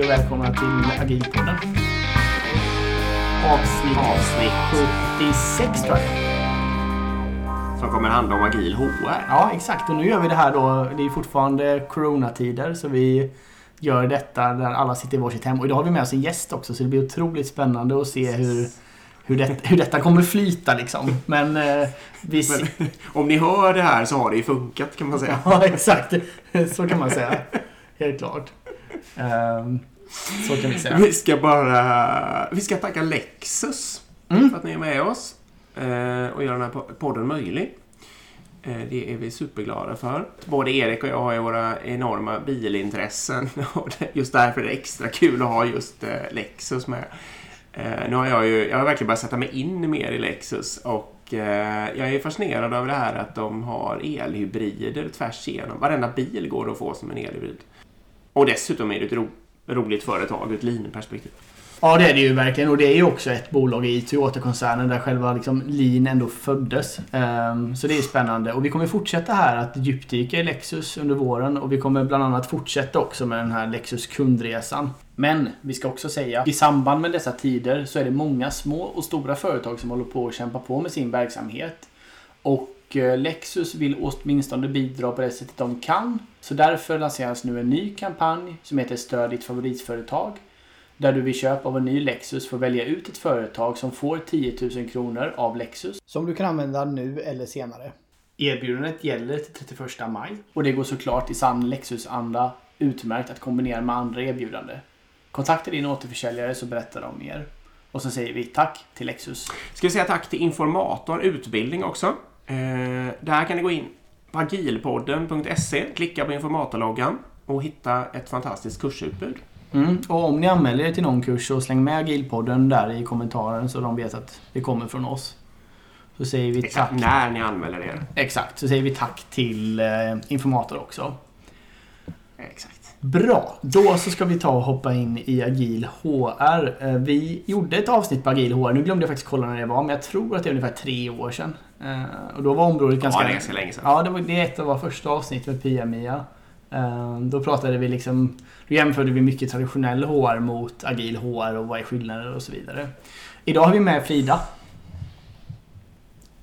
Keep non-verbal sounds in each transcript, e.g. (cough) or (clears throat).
Hej och välkomna till Agilpodden. Avsnitt, Avsnitt 76 tror jag. som kommer handla om agil HR. Ja, exakt. Och nu gör vi det här då. Det är fortfarande coronatider så vi gör detta där alla sitter i varsitt hem. Och idag har vi med oss en gäst också så det blir otroligt spännande att se hur, hur, det, hur detta kommer flyta liksom. Men eh, vi... Men, (laughs) om ni hör det här så har det ju funkat kan man säga. (laughs) Ja, exakt. Så kan man säga. Helt klart. Ehm, så kan vi säga. Vi ska bara... Vi ska tacka Lexus Mm. för att ni är med oss eh, och gör den här po- podden möjlig. Eh, Det är vi superglada för. Både Erik och jag har ju våra enorma bilintressen (laughs) och just därför är det extra kul att ha just eh, Lexus med. Nu har jag ju, jag har verkligen börjat sätta mig in mer i Lexus och jag är fascinerad över det här att de har elhybrider tvärs igenom. Varenda bil går att få som en elhybrid. Och dessutom är det ett roligt företag ur ett linjeperspektiv. Ja, det är det ju verkligen. Och det är ju också ett bolag i Toyota-koncernen där själva liksom Lean ändå föddes. Ehm, så det är spännande. Och vi kommer fortsätta här att djupdyka i Lexus under våren. Och vi kommer bland annat fortsätta också med den här Lexus kundresan. Men vi ska också säga, i samband med dessa tider så är det många små och stora företag som håller på att kämpa på med sin verksamhet. Och eh, Lexus vill åtminstone bidra på det sättet de kan. Så därför lanseras nu en ny kampanj som heter Stöd ditt favoritföretag. Där du vid köp av en ny Lexus får välja ut ett företag som får 10 000 kronor av Lexus. Som du kan använda nu eller senare. Erbjudandet gäller till 31 maj. Och det går såklart i sann Lexus-anda utmärkt att kombinera med andra erbjudanden. Kontakta din återförsäljare så berättar de mer. Och så säger vi tack till Lexus. Ska vi säga tack till Informator Utbildning också. Eh, där kan ni gå in agilpodden.se, klicka på informatorloggan och hitta ett fantastiskt kursutbud. Mm. Och om ni anmäler er till någon kurs så släng med Agilpodden där i kommentaren så de vet att det kommer från oss. Så säger vi tack. När ni anmäler er. Exakt, så säger vi tack till eh, Informator också. Exakt. Bra, då så ska vi ta och hoppa in i Agil HR. Eh, Vi gjorde ett avsnitt på Agil HR, nu glömde jag faktiskt kolla när det var, men jag tror att det är ungefär tre år sedan. Eh, Och då var området ganska... Ja, det ganska länge sedan. Ja, det, var, det är ett av våra första avsnitt med Pia-Mia. Eh, Då pratade vi liksom... Då jämförde vi mycket traditionell HR mot agil HR och vad är skillnader och så vidare. Idag har vi med Frida.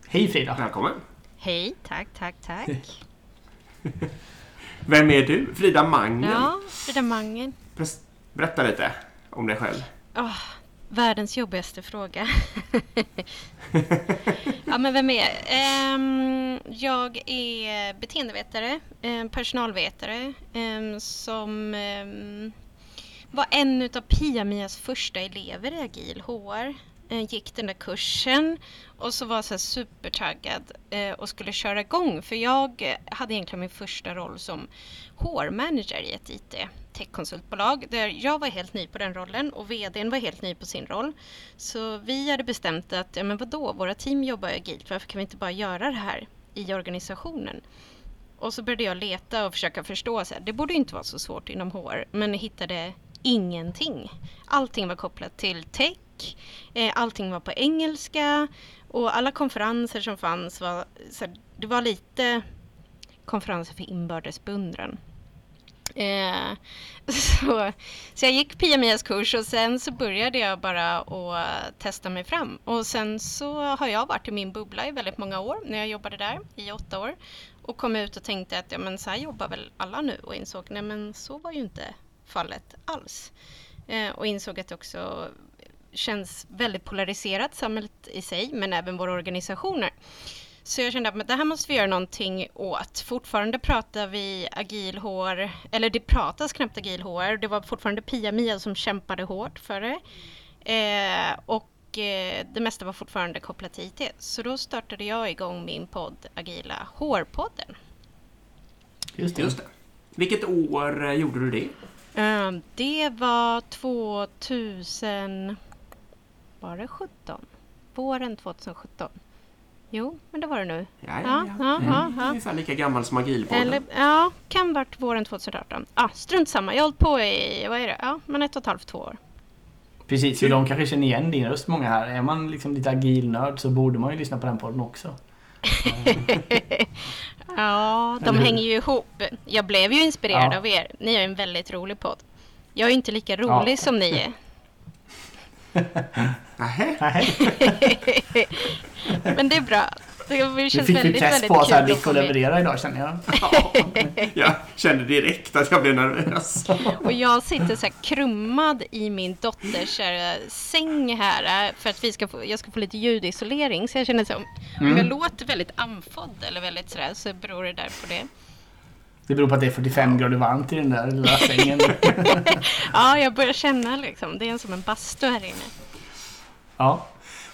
Hej Frida! Välkommen. Hej, tack, tack, tack. (laughs) Vem är du? Frida Mangen. Ja, Frida Mangen. Berätta lite om dig själv. Åh, världens jobbigaste fråga. (laughs) ja, men vem är jag? Ehm, jag är beteendevetare, eh, personalvetare ehm, som ehm, var en utav Pia-Mias första elever i Agil HR. Eh, gick den där kursen och så var jag så supertaggad eh, och skulle köra igång för jag hade egentligen min första roll som HR-manager i ett IT techkonsultbolag där jag var helt ny på den rollen och vdn var helt ny på sin roll. Så vi hade bestämt att, ja men vadå, våra team jobbar ju agilt, varför kan vi inte bara göra det här i organisationen? Och så började jag leta och försöka förstå, så här, det borde inte vara så svårt inom HR, men jag hittade ingenting. Allting var kopplat till tech, eh, allting var på engelska och alla konferenser som fanns var, så här, det var lite konferenser för inbördes beundran. Eh, (laughs) så, så jag gick Pia-Mias kurs och sen så började jag bara att testa mig fram. Och sen så har jag varit i min bubbla i väldigt många år när jag jobbade där i åtta år. Och kom ut och tänkte att ja, men så här jobbar väl alla nu och insåg nej men så var ju inte fallet alls. Eh, och insåg att det också känns väldigt polariserat samhället i sig men även våra organisationer. Så jag kände att det här måste vi göra någonting åt. Fortfarande pratar vi agil HR, eller det pratas knappt agil HR. Det var fortfarande Pia-Mia som kämpade hårt för det. Eh, och eh, det mesta var fortfarande kopplat till IT. Så då startade jag igång min podd Agila HR-podden. Just det. Just det. Vilket år eh, gjorde du det? Eh, det var 2000... Var det 17? Våren 2017. Jo, men det var det nu. Ja, ja, Ja, ja. ja, Mm. ja, ja. Ungefär lika gammal som agilpodden. Eller, ja, kan varit våren 2018. Ah, strunt samma, jag har hållit på i, vad är det? Ja, men ett och ett halvt, två år. Precis, för de kanske känner igen din röst många här. Är man liksom lite agilnörd så borde man ju lyssna på den podden också. (laughs) Ja, de hänger ju ihop. Jag blev ju inspirerad Ja. av er. Ni har en väldigt rolig podd. Jag är inte lika rolig Ja. som ni är. Nej. (laughs) Men det är bra. Det känns fick vi väldigt, press väldigt på oss att Dick få att med. leverera idag känner jag. (laughs) Ja, jag kände direkt att jag blev nervös. Och jag sitter så här krummad i min dotters säng här för att vi ska få, jag ska få lite ljudisolering. Så jag känner som om Mm. jag låter väldigt andfådd eller väldigt sådär så beror det där på det. Det beror på att det är 45 grader varmt i den där lilla sängen. (laughs) Ja, jag börjar känna liksom, det är som en bastu här inne. Ja.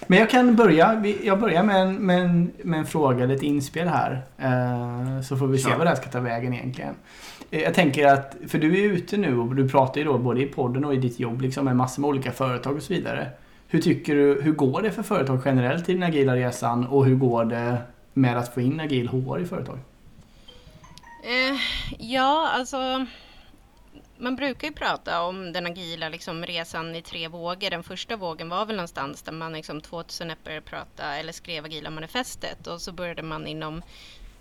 Men jag kan börja. Jag börjar med en, med en, med en fråga, lite inspel här. Eh, så får vi se Ja. vad det här ska ta vägen egentligen. Eh, jag tänker att, för du är ute nu och du pratar ju då både i podden och i ditt jobb liksom med massor med olika företag och så vidare. Hur tycker du, hur går det för företag generellt i den agila resan och hur går det med att få in agil HR i företag? Eh, ja, alltså man brukar ju prata om den agila liksom, resan i tre vågor. Den första vågen var väl någonstans där man liksom 2001 började prata eller skrev agila manifestet och så började man inom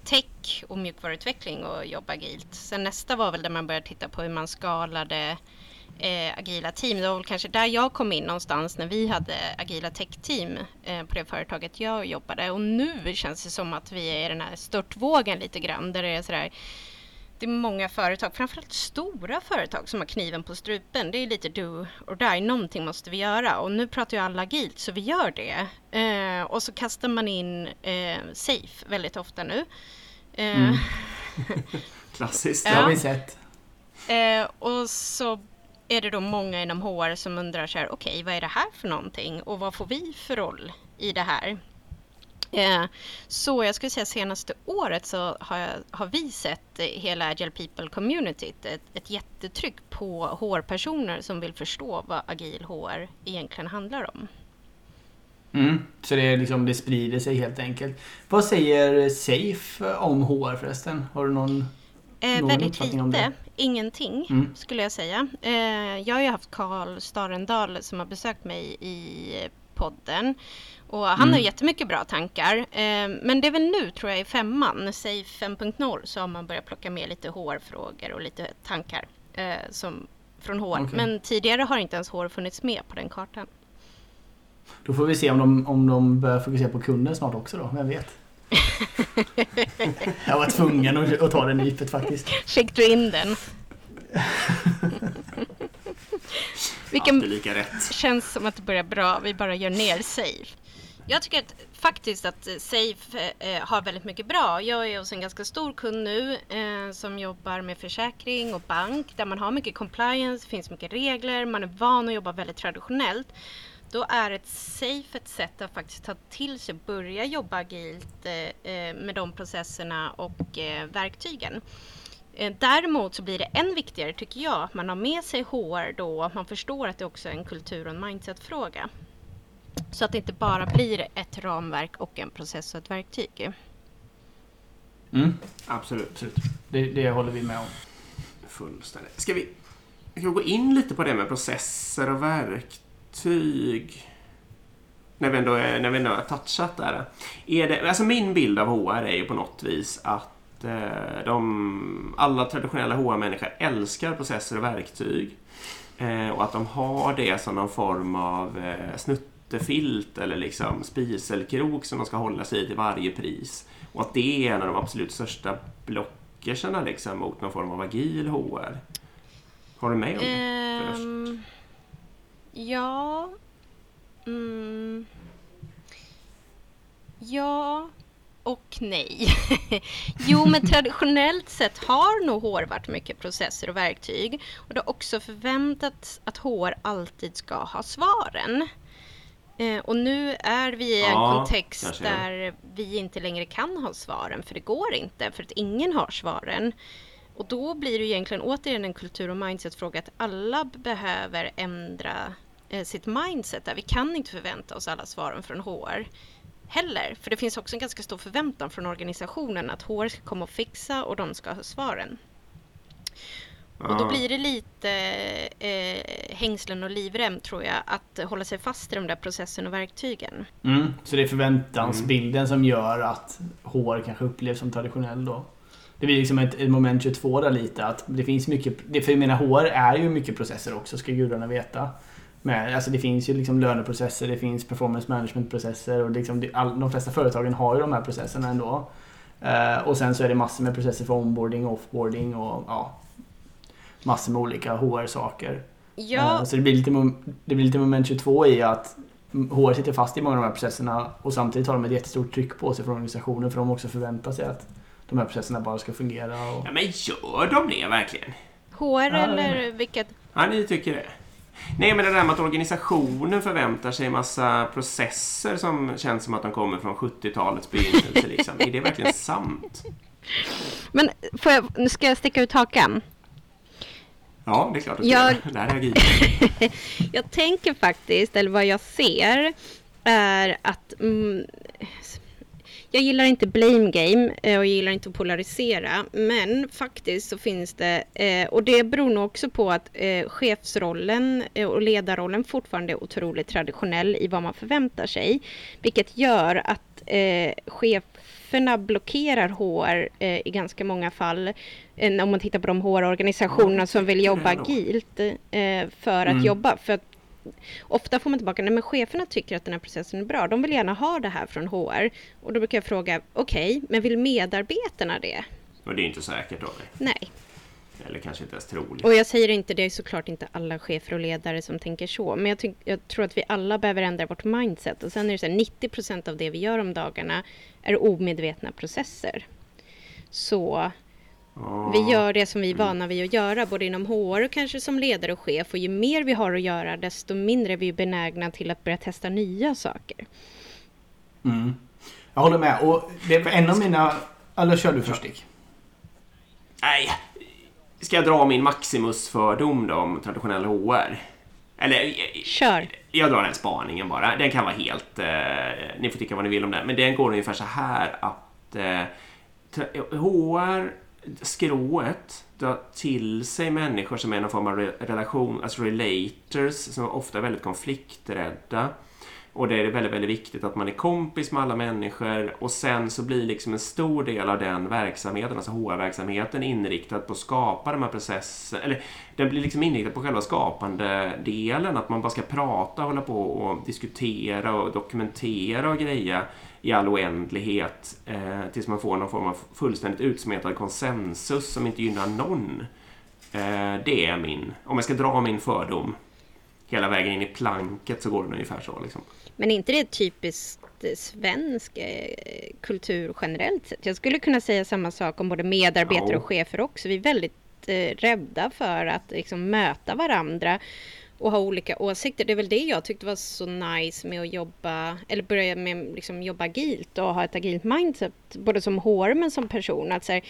tech och mjukvaruutveckling och jobba agilt. Sen nästa var väl där man började titta på hur man skalade eh, agila team. Det var väl kanske där jag kom in någonstans när vi hade agila tech-team eh, på det företaget jag jobbade. Och nu känns det som att vi är i den här störtvågen lite grann där det är sådär det är många företag, framförallt stora företag som har kniven på strupen. Det är lite do or die, någonting måste vi göra. Och nu pratar ju alla agilt så vi gör det. Eh, och så kastar man in eh, safe väldigt ofta nu. Eh, Mm. (laughs) (laughs) Klassiskt. Det Ja. har vi sett. Eh, och så är det då många inom HR som undrar så här, okej, vad är det här för någonting och vad får vi för roll i det här? Eh, så jag skulle säga senaste året så har, jag, har vi sett eh, hela Agile People Communityt ett, ett jättetryck på HR-personer som vill förstå vad agil HR egentligen handlar om. Mm. Så det, liksom, det sprider sig helt enkelt. Vad säger Safe om HR förresten? Har du någon... Eh, Någon väldigt uppfattning om lite, det? Ingenting Mm. skulle jag säga. Eh, jag har ju haft Karl Starendal som har besökt mig i podden. Och han Mm. har jättemycket bra tankar. Eh, men det är väl nu tror jag i femman, säg 5.0, så har man börjat plocka med lite HR-frågor och lite tankar eh, som, från HR. Okej. Men tidigare har inte ens HR funnits med på den kartan. Då får vi se om de, om de börjar fokusera på kunden snart också då. Vem vet? (laughs) jag var tvungen att, att ta det nypet faktiskt. Fick du in den? Vilken, Alltid lika rätt. känns som att det börjar bra. Vi bara gör ner Safe. Jag tycker att, faktiskt att eh, Safe eh, har väldigt mycket bra. Jag är hos en ganska stor kund nu eh, som jobbar med försäkring och bank där man har mycket compliance, finns mycket regler, man är van att jobba väldigt traditionellt. Då är ett Safe ett sätt att faktiskt ta till sig, börja jobba agilt eh, eh, med de processerna och eh, verktygen. Eh, Däremot så blir det än viktigare tycker jag att man har med sig HR då, att man förstår att det också är en kultur och en mindset-fråga. Så att det inte bara blir ett ramverk och en process och ett verktyg. Mm, Absolut. absolut. Det, det håller vi med om. Fullständigt. Ska vi, ska vi gå in lite på det med processer och verktyg? När vi ändå, är- när vi ändå har touchat där. Är det, alltså min bild av HR är ju på något vis att eh, de, alla traditionella HR-människor älskar processer och verktyg. Eh, och att de har det som någon form av eh, snuttefilt eller liksom spiselkrok som de ska hålla sig i till varje pris. Och att det är en av de absolut största blockerserna liksom mot någon form av agil HR. Har du med om det? först? Ja. Mm, ja och nej. (laughs) jo, men traditionellt sett har nog HR varit mycket processer och verktyg. Och det har också förväntats att HR alltid ska ha svaren. Eh, och nu är vi i en Ja, kontext där vi inte längre kan ha svaren, för det går inte, för att ingen har svaren. Och då blir det egentligen återigen en kultur och mindset-fråga att alla behöver ändra sitt mindset där. Vi kan inte förvänta oss alla svaren från HR heller. För det finns också en ganska stor förväntan från organisationen att HR ska komma och fixa och de ska ha svaren. Och då blir det lite eh, hängslen och livrem tror jag att hålla sig fast i de där processerna och verktygen. Mm, så det är förväntansbilden som gör att HR kanske upplevs som traditionell då. det blir liksom ett, ett moment 22 där lite. Att det finns mycket, det, för jag menar HR är ju mycket processer också, ska gudarna veta. Men, alltså det finns ju liksom löneprocesser, det finns performance management-processer och liksom det, all, de flesta företagen har ju de här processerna ändå. Uh, och sen så är det massor med processer för onboarding offboarding och ja, massor med olika HR-saker. Ja. Uh, så det blir, lite, det blir lite moment 22 i att HR sitter fast i många av de här processerna och samtidigt har de ett jättestort tryck på sig från organisationen för de också förväntar sig att de här processerna bara ska fungera. Och... Ja, men gör de det verkligen? HR ja, eller vilket? Ja, ni tycker det. Nej, men det där med att organisationen förväntar sig massa processer som känns som att de kommer från 70-talets begynnelse. Liksom. Är det verkligen sant? Men jag, nu ska jag sticka ut hakan. Ja, det är klart jag... jag (laughs) Jag tänker faktiskt, eller vad jag ser, är att mm, jag gillar inte blame game eh, och jag gillar inte att polarisera. Men faktiskt så finns det, eh, och det beror nog också på att eh, chefsrollen och ledarrollen fortfarande är otroligt traditionell i vad man förväntar sig. Vilket gör att cheferna blockerar HR i ganska många fall. Om man tittar på de HR-organisationerna som vill jobba agilt för att mm. jobba. För att ofta får man tillbaka, nej men cheferna tycker att den här processen är bra. De vill gärna ha det här från HR. Och då brukar jag fråga, okej, okay, men vill medarbetarna det? Och det är inte säkert då? Nej. Eller kanske inte ens troligt. Och jag säger inte, det är såklart inte alla chefer och ledare som tänker så. Men jag, jag tror att vi alla behöver ändra vårt mindset. Och sen är det så här, 90 procent av det vi gör om dagarna är omedvetna processer. Så vi gör det som vi är vana vid att göra, både inom HR och kanske som ledare och chef. Och ju mer vi har att göra, desto mindre är vi benägna till att börja testa nya saker. Mm. Jag håller med. Och det är en av mina... Eller kör du först Dick. Nej. Ska jag dra min Maximus-fördom då om traditionell HR? Eller... Kör. Jag drar den spaningen bara. Den kan vara helt... Eh, ni får tycka vad ni vill om den. Men den går ungefär så här att... Eh, HR skrået drar till sig människor som är någon form av relation, alltså relators, som ofta är väldigt konflikträdda. Och det är väldigt, väldigt viktigt att man är kompis med alla människor och sen så blir liksom en stor del av den verksamheten, alltså HR-verksamheten, inriktad på att skapa de här processerna. Eller den blir liksom inriktad på själva skapande delen, att man bara ska prata, hålla på och diskutera och dokumentera och greja i all oändlighet eh, tills man får någon form av fullständigt utsmetad konsensus som inte gynnar någon. Eh, det är min, om jag ska dra min fördom hela vägen in i planket så går det ungefär så. Liksom. Men är inte det typiskt svensk eh, kultur generellt sett? Jag skulle kunna säga samma sak om både medarbetare ja. och chefer också. Vi är väldigt eh, rädda för att liksom, möta varandra och ha olika åsikter. Det är väl det jag tyckte var så nice med att jobba, eller börja med liksom jobba agilt och ha ett agilt mindset, både som HR men som person. Att så här,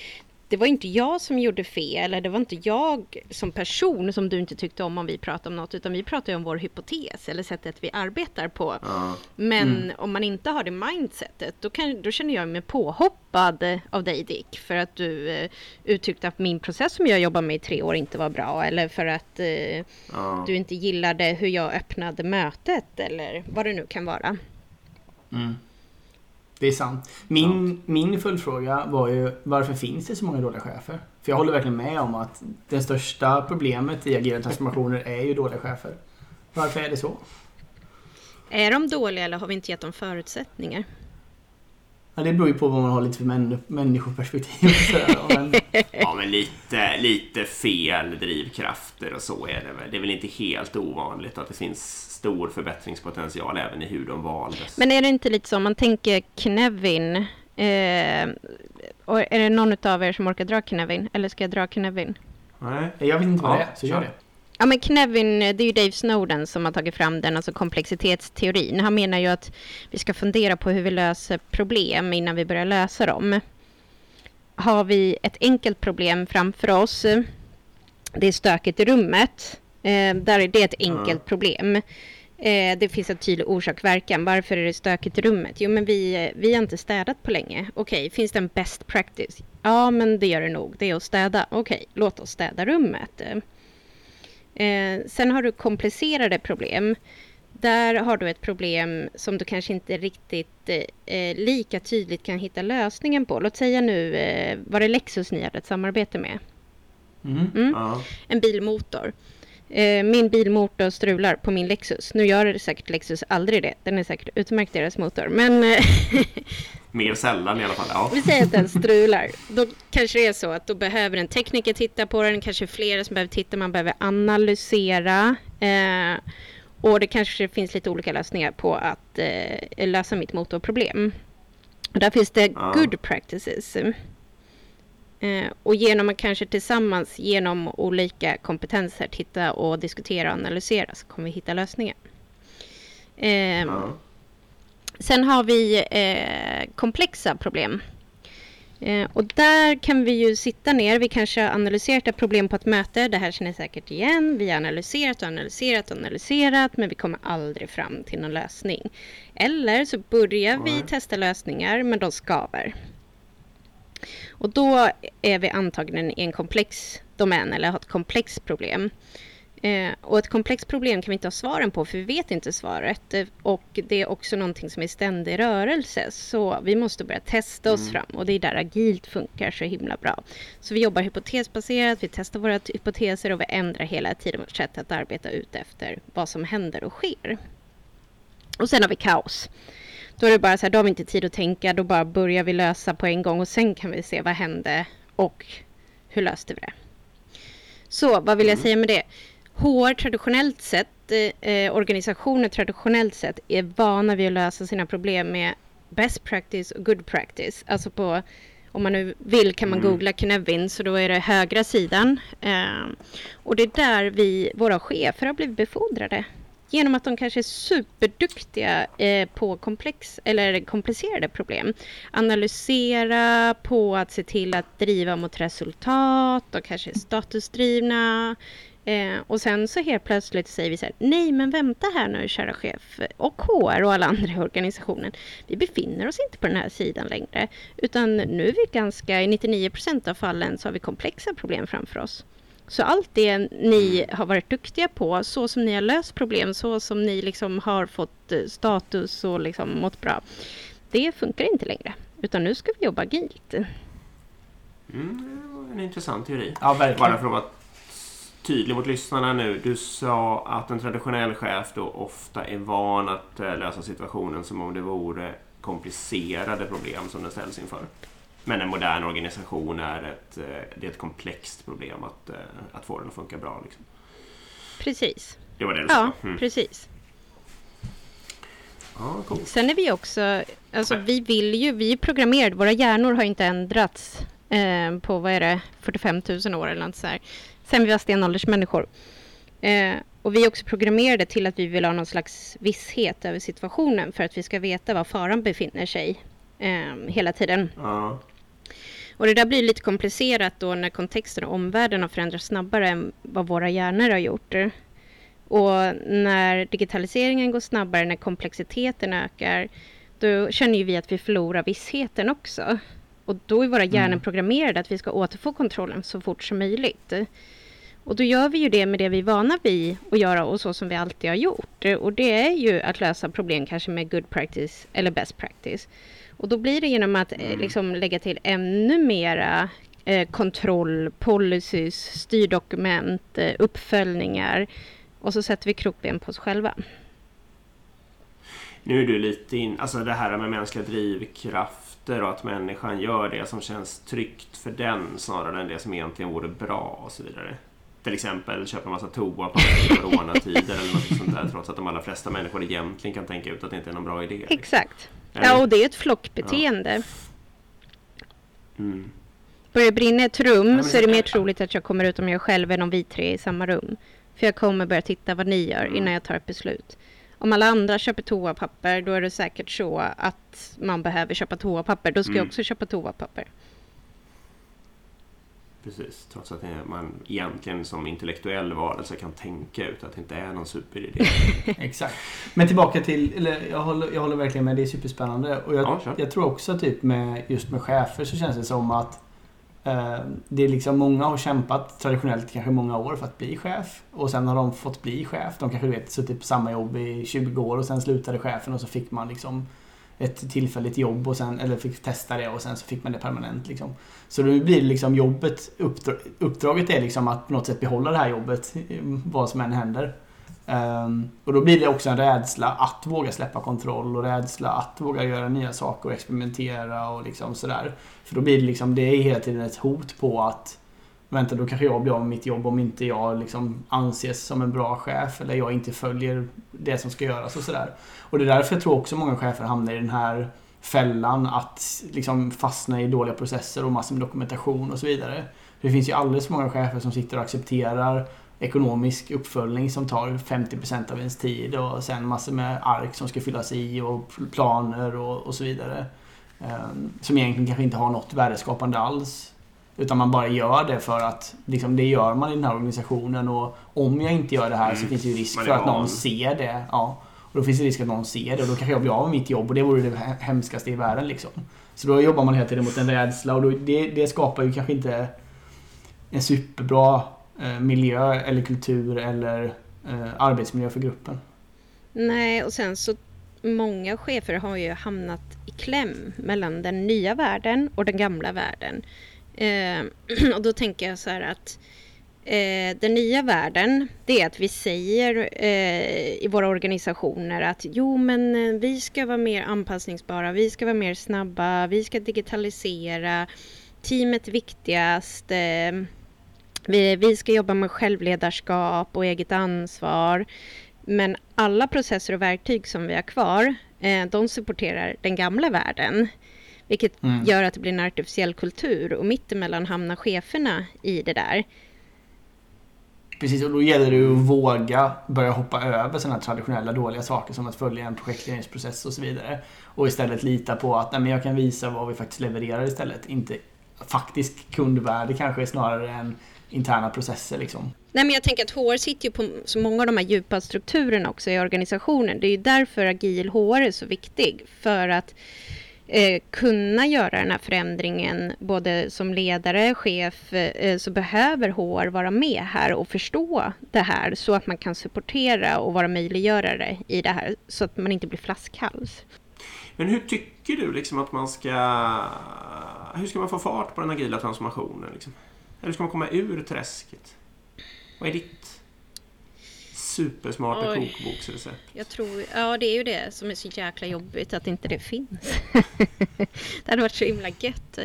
det var inte jag som gjorde fel, eller det var inte jag som person som du inte tyckte om om vi pratade om något, utan vi pratade om vår hypotes eller sättet vi arbetar på. Ja. Men mm. om man inte har det mindsetet, då, kan, då känner jag mig påhoppad av dig Dick, för att du uh, uttryckte att min process som jag jobbar med i tre år inte var bra, eller för att uh, ja. du inte gillade hur jag öppnade mötet, eller vad det nu kan vara. Mm. Det är sant. Min, sant. min följdfråga var ju varför finns det så många dåliga chefer? För jag håller verkligen med om att det största problemet i agila transformationer är ju dåliga chefer. Varför är det så? Är de dåliga eller har vi inte gett dem förutsättningar? Ja, det beror ju på vad man har lite för män, människoperspektiv. men... (laughs) ja, men lite, lite fel drivkrafter och så är det väl. Det är väl inte helt ovanligt att det finns stor förbättringspotential även i hur de valdes. Men är det inte lite så, om man tänker Knevin, eh, och är det någon av er som orkar dra Knevin? Eller ska jag dra Knevin? Nej, jag vet inte vad ja, det är, så gör det. Ja men Knevin, det är ju Dave Snowden som har tagit fram den, alltså komplexitetsteorin. Han menar ju att vi ska fundera på hur vi löser problem innan vi börjar lösa dem. Har vi ett enkelt problem framför oss, det är stökigt i rummet, eh, där är det ett enkelt mm. problem. Eh, det finns en tydlig orsak-verkan. Varför är det stökigt i rummet? Jo, men vi, vi har inte städat på länge. Okej, okay, finns det en best practice? Ja, men det gör det nog. Det är att städa. Okej, okay, låt oss städa rummet. Eh, sen har du komplicerade problem där har du ett problem som du kanske inte riktigt eh, lika tydligt kan hitta lösningen på. Låt säga nu, eh, var det Lexus ni hade ett samarbete med? Mm. Mm. Ja. En bilmotor. Eh, min bilmotor strular på min Lexus. Nu gör det säkert Lexus aldrig det. Den är säkert utmärkt deras motor. Men eh, (laughs) Mer sällan i alla fall. Ja. vi säger att den strular. Då kanske det är så att då behöver en tekniker titta på den. Kanske flera som behöver titta. Man behöver analysera. Eh, och det kanske finns lite olika lösningar på att eh, lösa mitt motorproblem. Och där finns det Ja. good practices. Eh, och genom att kanske tillsammans genom olika kompetenser titta och diskutera och analysera så kommer vi hitta lösningar. Eh, Ja. Sen har vi eh, komplexa problem. Eh, och där kan vi ju sitta ner. Vi kanske har analyserat ett problem på ett möte. Det här känner ni säkert igen. Vi har analyserat och analyserat och analyserat men vi kommer aldrig fram till någon lösning. Eller så börjar vi testa lösningar men de skaver. Och då är vi antagligen i en komplex domän eller har ett komplext problem. Eh, och ett komplext problem kan vi inte ha svaren på för vi vet inte svaret. Och det är också någonting som är ständig rörelse. Så vi måste börja testa oss Mm. fram och det är där agilt funkar så himla bra. Så vi jobbar hypotesbaserat, vi testar våra hypoteser och vi ändrar hela tiden vårt sätt att arbeta ut efter vad som händer och sker. Och sen har vi kaos. Då är det bara så här, då har vi inte tid att tänka, då bara börjar vi lösa på en gång och sen kan vi se vad hände och hur löste vi det. Så vad vill jag säga med det? HR traditionellt sett, eh, organisationer traditionellt sett är vana vid att lösa sina problem med best practice och good practice. Alltså på, om man nu vill kan man Mm. googla Knevin så då är det högra sidan. Eh, och det är där vi, våra chefer har blivit befordrade. Genom att de kanske är superduktiga eh, på komplex, eller komplicerade problem. Analysera på att se till att driva mot resultat och kanske är statusdrivna. Eh, och sen så helt plötsligt säger vi så här, nej men vänta här nu kära chef och HR och alla andra i organisationen. Vi befinner oss inte på den här sidan längre. Utan nu är vi ganska, i 99% av fallen så har vi komplexa problem framför oss. Så allt det ni har varit duktiga på, så som ni har löst problem, så som ni liksom har fått eh, status och liksom mått bra. Det funkar inte längre. Utan nu ska vi jobba agilt. Mm, en intressant teori. Ja, Bara för att vara tydlig mot lyssnarna nu. Du sa att en traditionell chef då ofta är van att eh, lösa situationen som om det vore komplicerade problem som den ställs inför. Men en modern organisation är ett, eh, det är ett komplext problem att, eh, att få den att funka bra. Liksom. Precis. Det var det du Ja, sa? Mm. precis. Ja, coolt. Sen är vi också, alltså vi vill ju, vi är programmerade, våra hjärnor har inte ändrats eh, på, vad är det, 45 000 år eller något så här. Sen vi var stenåldersmänniskor. Eh, och vi är också programmerade till att vi vill ha någon slags visshet över situationen för att vi ska veta var faran befinner sig eh, hela tiden. Ja. Och det där blir lite komplicerat då när kontexten och omvärlden har förändrats snabbare än vad våra hjärnor har gjort. Och när digitaliseringen går snabbare, när komplexiteten ökar, då känner ju vi att vi förlorar vissheten också. Och då är våra hjärnor Mm. programmerade att vi ska återfå kontrollen så fort som möjligt. Och då gör vi ju det med det vi är vana vid att göra och så som vi alltid har gjort. Och det är ju att lösa problem kanske med good practice eller best practice. Och då blir det genom att eh, liksom lägga till ännu mera eh, kontroll, policies, styrdokument, eh, uppföljningar. Och så sätter vi krokben på oss själva. Nu är du lite in, alltså det här med mänskliga drivkrafter och att människan gör det som känns tryggt för den snarare än det som egentligen vore bra och så vidare. Till exempel köpa en massa toapapper i coronatider eller något sånt där trots att de allra flesta människor egentligen kan tänka ut att det inte är någon bra idé. Exakt. Ja, och det är ett flockbeteende. Mm. Börjar det brinna i ett rum men så är det mer troligt att jag kommer ut om jag själv än om vi tre är i samma rum. För jag kommer börja titta vad ni gör Mm. innan jag tar ett beslut. Om alla andra köper toapapper då är det säkert så att man behöver köpa toapapper. Då ska jag Mm. också köpa toapapper. Precis, trots att man egentligen som intellektuell varelse kan tänka ut att det inte är någon superidé. (laughs) Exakt. Men tillbaka till, eller jag håller, jag håller verkligen med, det är superspännande. Och jag, Ja, kör. jag tror också typ med just med chefer så känns det som att Eh, det är liksom många har kämpat traditionellt kanske många år för att bli chef och sen har de fått bli chef. De kanske vet suttit på samma jobb i 20 år och sen slutade chefen och så fick man liksom ett tillfälligt jobb och sen, eller fick testa det och sen så fick man det permanent. Liksom. Så då blir det liksom jobbet, uppdraget är liksom att på något sätt behålla det här jobbet eh, vad som än händer. Um, och då blir det också en rädsla att våga släppa kontroll och rädsla att våga göra nya saker och experimentera och liksom sådär. För då blir det liksom, det är hela tiden ett hot på att vänta då kanske jag blir av med mitt jobb om inte jag liksom anses som en bra chef eller jag inte följer det som ska göras och sådär. Och det är därför jag tror också många chefer hamnar i den här fällan att liksom fastna i dåliga processer och massor med dokumentation och så vidare. Det finns ju alldeles för många chefer som sitter och accepterar ekonomisk uppföljning som tar 50% av ens tid och sen massor med ark som ska fyllas i och planer och, och så vidare. Um, som egentligen kanske inte har något värdeskapande alls. Utan man bara gör det för att liksom, det gör man i den här organisationen och om jag inte gör det här mm. så finns det ju risk för att någon ser det. Ja. Och då finns det risk att någon ser det och då kanske jag blir av med mitt jobb och det vore det hemskaste i världen. Liksom. Så då jobbar man hela tiden mot en rädsla och då, det, det skapar ju kanske inte en superbra eh, miljö eller kultur eller eh, arbetsmiljö för gruppen. Nej, och sen så många chefer har ju hamnat i kläm mellan den nya världen och den gamla världen. Eh, (clears throat) och då tänker jag så här att eh, den nya världen, det är att vi säger eh, i våra organisationer att jo men eh, vi ska vara mer anpassningsbara, vi ska vara mer snabba, vi ska digitalisera, teamet viktigast, eh, vi, vi ska jobba med självledarskap och eget ansvar. Men alla processer och verktyg som vi har kvar, eh, de supporterar den gamla världen. Vilket mm. gör att det blir en artificiell kultur och mittemellan hamnar cheferna i det där. Precis, och då gäller det att våga börja hoppa över sådana traditionella dåliga saker som att följa en projektledningsprocess och så vidare. Och istället lita på att nej, men jag kan visa vad vi faktiskt levererar istället. Inte faktisk kundvärde kanske snarare än interna processer liksom. Nej, men jag tänker att HR sitter ju på så många av de här djupa strukturerna också i organisationen. Det är ju därför agil HR är så viktig. För att eh, kunna göra den här förändringen både som ledare, chef, eh, eh så behöver HR vara med här och förstå det här så att man kan supportera och vara möjliggörare i det här så att man inte blir flaskhals. Men hur tycker du liksom att man ska... Hur ska man få fart på den agila transformationen? Liksom? Eller ska man komma ur träsket? Vad är ditt supersmarta Oj. kokboksrecept? Jag tror, ja det är ju det som är så jäkla jobbigt att inte det finns. (laughs) det hade varit så himla gött.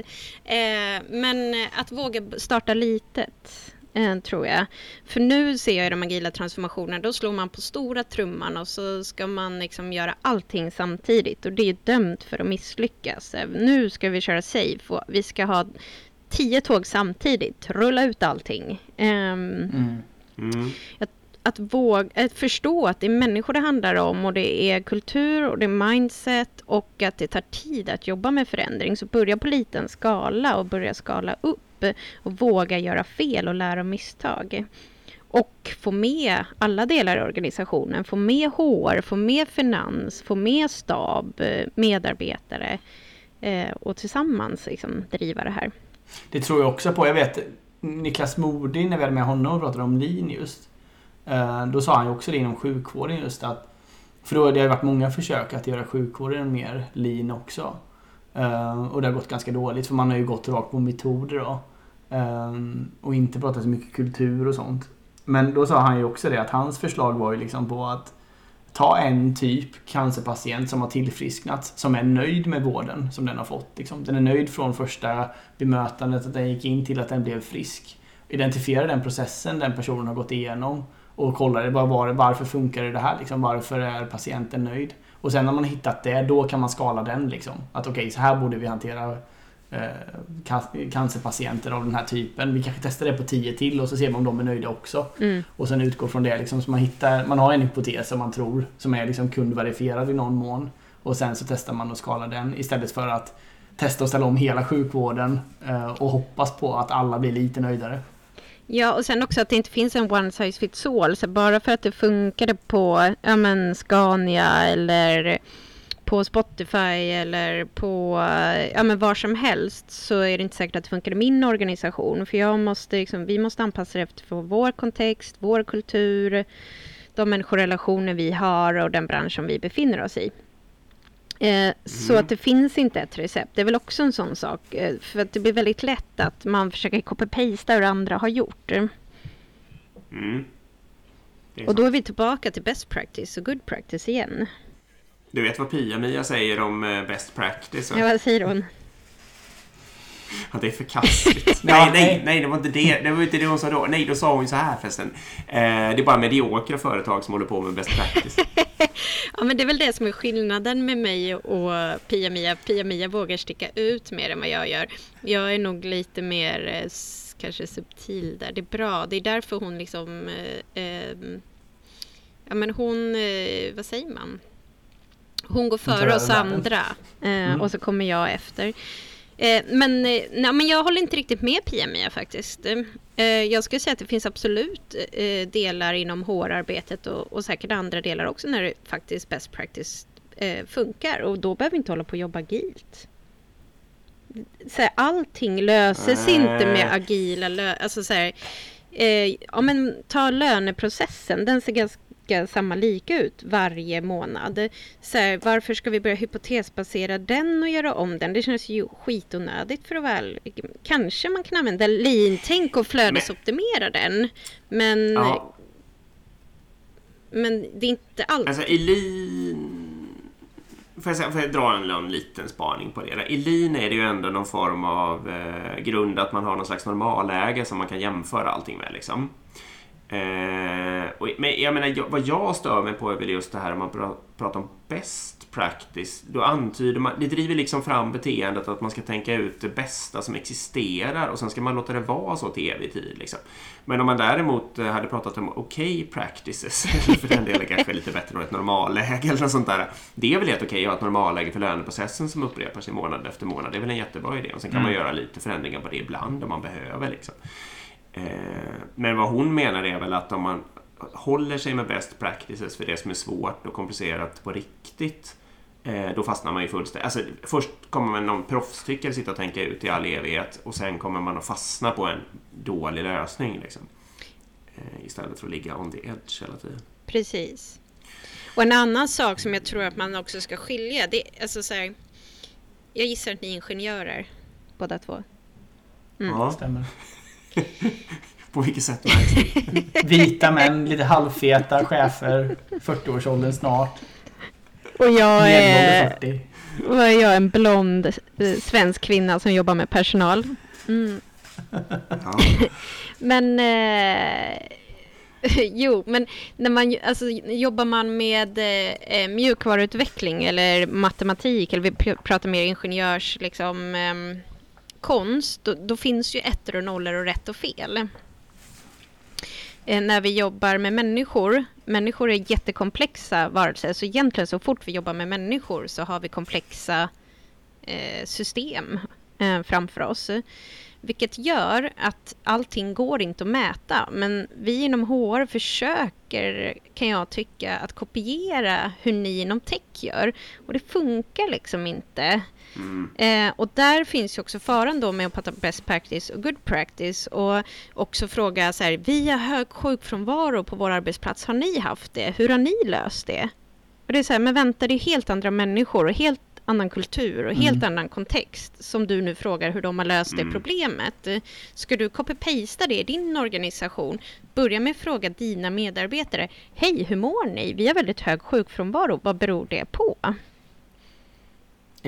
Eh, men att våga starta litet eh, tror jag. För nu ser jag i de agila transformationerna, då slår man på stora trumman och så ska man liksom göra allting samtidigt och det är dömt för att misslyckas. Nu ska vi köra safe och vi ska ha tio tåg samtidigt, rulla ut allting. Um, mm. Mm. Att, att, våga, att förstå att det är människor det handlar om och det är kultur och det är mindset och att det tar tid att jobba med förändring. Så börja på liten skala och börja skala upp och våga göra fel och lära av misstag. Och få med alla delar i organisationen, få med HR, få med finans, få med stab, medarbetare eh, och tillsammans liksom driva det här. Det tror jag också på. Jag vet Niklas Modig, när vi hade med honom och pratade om lean just. Eh, då sa han ju också det inom sjukvården just att för då det har varit många försök att göra sjukvården mer lean också. Eh, och det har gått ganska dåligt för man har ju gått rakt på metoder då. Eh, och inte pratat så mycket kultur och sånt. Men då sa han ju också det att hans förslag var ju liksom på att ta en typ cancerpatient som har tillfrisknat, som är nöjd med vården som den har fått. Liksom. Den är nöjd från första bemötandet, att den gick in till att den blev frisk. Identifiera den processen den personen har gått igenom och kolla bara var, varför funkar det här? Liksom, varför är patienten nöjd? Och sen när man har hittat det, då kan man skala den. Liksom. Att okej, okay, så här borde vi hantera eh, cancerpatienter av den här typen. Vi kanske testar det på 10 till och så ser vi om de är nöjda också. Mm. Och sen utgår från det. Liksom, så man, hittar, man har en hypotes som man tror som är liksom kundverifierad i någon mån. Och sen så testar man och skalar den istället för att testa och ställa om hela sjukvården eh, och hoppas på att alla blir lite nöjdare. Ja, och sen också att det inte finns en one size fits all. Så bara för att det funkade på ja, men Scania eller på Spotify eller på ja, men var som helst så är det inte säkert att det funkar i min organisation. För jag måste liksom, vi måste anpassa det efter vår kontext, vår kultur, de människorelationer vi har och den bransch som vi befinner oss i. Eh, så Mm. att det finns inte ett recept. Det är väl också en sån sak. Eh, för att det blir väldigt lätt att man försöker copy-pasta hur andra har gjort. Mm. Och då är vi tillbaka till best practice och good practice igen. Du vet vad Pia-Mia säger om eh, best practice? va? Ja, vad säger hon? (laughs) Att det är förkastligt. (laughs) Nej, nej, nej. det var inte det. Det var inte det hon sa då. Nej, då sa hon så här förresten. Eh, det är bara mediokra företag som håller på med best practice. (laughs) Ja, men det är väl det som är skillnaden med mig och Pia-Mia. Pia-Mia vågar sticka ut mer än vad jag gör. Jag är nog lite mer eh, kanske subtil där. Det är bra. Det är därför hon liksom... Eh, eh, ja, men hon... Eh, vad säger man? Hon går före oss andra eh, Mm. och så kommer jag efter. Eh, men, eh, nej, men jag håller inte riktigt med Pia-Mia faktiskt. Eh, jag skulle säga att det finns absolut delar inom HR-arbetet och, och säkert andra delar också när det faktiskt best practice funkar och då behöver vi inte hålla på och jobba agilt. Så här, allting löses Nej. inte med agila lö- alltså så här, eh, ja, men ta löneprocessen, den ser ganska samma lika ut varje månad. Så här, varför ska vi börja hypotesbasera den och göra om den? Det känns ju skitonödigt för att väl... Kanske man kan använda lean-tänk och flödesoptimera den. Men, Ja. men det är inte allt. Alltså, i lean... Får jag, får jag dra en, en liten spaning på det? I lean är det ju ändå någon form av eh, grund att man har någon slags normalläge som man kan jämföra allting med. Liksom. Eh, och, men jag menar, jag, vad jag stör mig på är väl just det här om man pra, pratar om best practice. Då antyder man, det driver liksom fram beteendet att man ska tänka ut det bästa som existerar och sen ska man låta det vara så till evig tid. Liksom. Men om man däremot eh, hade pratat om okej practices, (laughs) eller för den delen kanske lite bättre än ett normalläge eller något sånt där. Det är väl helt okej att ha ett normalläge för löneprocessen som upprepar sig månad efter månad. Det är väl en jättebra idé. Och sen kan man göra lite förändringar på det ibland om man behöver. Liksom. Eh, Men vad hon menar är väl att om man håller sig med best practices för det som är svårt och komplicerat på riktigt eh, då fastnar man ju fullständigt. Alltså, först kommer man någon proffstyckare sitta och tänka ut i all evighet och sen kommer man att fastna på en dålig lösning. Liksom. Eh, Istället för att ligga on the edge hela tiden. Precis. Och en annan sak som jag tror att man också ska skilja, det är alltså så här, Jag gissar att ni är ingenjörer, båda två. Mm. Ja, Stämmer. På vilket sätt märks (laughs) det? Vita män, lite halvfeta chefer, 40-årsåldern snart. Och jag är, 40. och jag är en blond eh, svensk kvinna som jobbar med personal. Mm. Ja. (laughs) Men eh, (laughs) jo, men när man alltså, jobbar man med eh, mjukvaruutveckling eller matematik eller vi pr- pratar mer ingenjörs liksom, ehm, konst, då, då finns ju ettor och nollor och rätt och fel. Eh, när vi jobbar med människor, människor är jättekomplexa varelser, så egentligen så fort vi jobbar med människor så har vi komplexa eh, system eh, framför oss. Vilket gör att allting går inte att mäta. Men vi inom HR försöker, kan jag tycka, att kopiera hur ni inom tech gör. Och det funkar liksom inte. Mm. Eh, och där finns ju också faran då med att prata best practice och good practice. Och också fråga så här, vi har hög sjukfrånvaro på vår arbetsplats. Har ni haft det? Hur har ni löst det? Och det är så här, men vänta, det är helt andra människor och helt annan kultur och helt annan kontext som du nu frågar hur de har löst det Mm. problemet. Ska du copy-pasta det i din organisation? Börja med att fråga dina medarbetare. Hej, hur mår ni? Vi har väldigt hög sjukfrånvaro. Vad beror det på?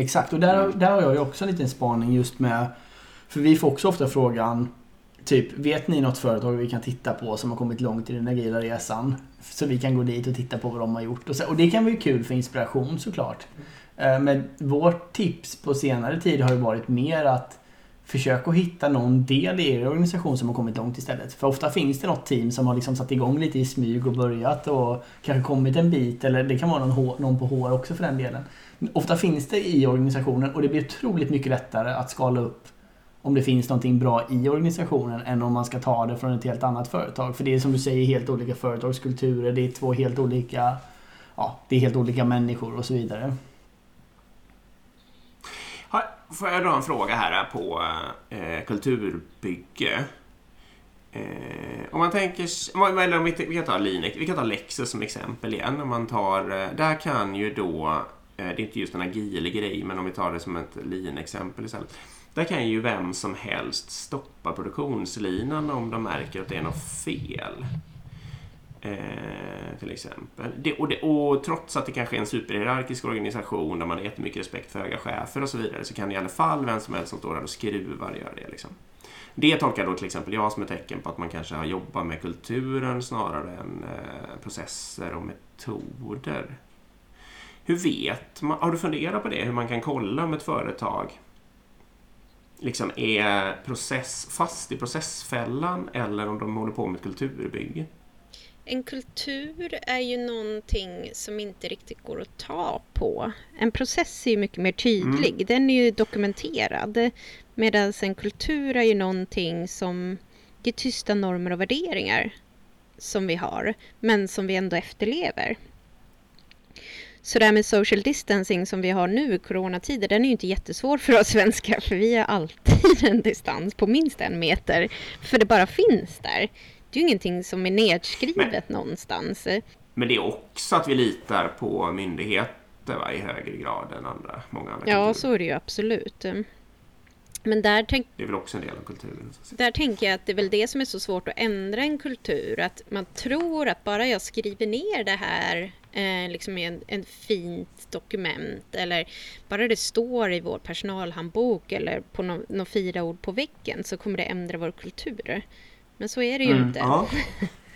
Exakt, och där, där har jag ju också en liten spaning just med... För vi får också ofta frågan Typ, vet ni något företag vi kan titta på som har kommit långt i den agila resan? Så vi kan gå dit och titta på vad de har gjort. Och, så, och det kan vara kul för inspiration såklart. Eh, men vårt tips på senare tid har ju varit mer att försöka att hitta någon del i er organisation som har kommit långt istället. För ofta finns det något team som har liksom satt igång lite i smyg och börjat och kanske kommit en bit eller det kan vara någon, H- någon på HR också för den delen. Ofta finns det i organisationen och det blir otroligt mycket lättare att skala upp om det finns någonting bra i organisationen än om man ska ta det från ett helt annat företag. För det är som du säger helt olika företagskulturer, det är två helt olika Ja, det är helt olika människor och så vidare. får jag dra en fråga här på eh, kulturbygge. Eh, om man tänker, eller om vi, vi kan ta Linux, vi kan ta Lexus som exempel igen. Om man tar, eh, där kan ju då, Eh, det är inte just en agil grej, men om vi tar det som ett Lean-exempel istället. Där kan ju vem som helst stoppa produktionslinan om de märker att det är något fel. Eh, till exempel. Det, och, det, och, trots att det kanske är en superhierarkisk organisation där man har jättemycket respekt för höga chefer och så vidare så kan i alla fall vem som helst som står där och skruvar göra det. Liksom. Det tolkar då till exempel jag som ett tecken på att man kanske har jobbat med kulturen snarare än eh, processer och metoder. Hur vet man? Har du funderat på det? Hur man kan kolla om ett företag liksom är process, fast i processfällan eller om de håller på med ett kulturbygge? En kultur är ju någonting som inte riktigt går att ta på. En process är ju mycket mer tydlig. Mm. Den är ju dokumenterad. Medan en kultur är ju någonting som det är tysta normer och värderingar som vi har, men som vi ändå efterlever. Så det här med social distancing som vi har nu i coronatider, den är ju inte jättesvår för oss svenskar, för vi har alltid en distans på minst en meter, för det bara finns där. Det är ju ingenting som är nedskrivet men, någonstans. Men det är också att vi litar på myndigheter va, i högre grad än andra, många andra Ja, kulturer. så är det ju absolut. Men där tänk... Det är väl också en del av kulturen. Där tänker jag att det är väl det som är så svårt att ändra en kultur. Att man tror att bara jag skriver ner det här eh, liksom i en, en fint dokument eller bara det står i vår personalhandbok eller på några no, fyra ord på väggen så kommer det ändra vår kultur. Men så är det ju mm, inte. Ja. (laughs)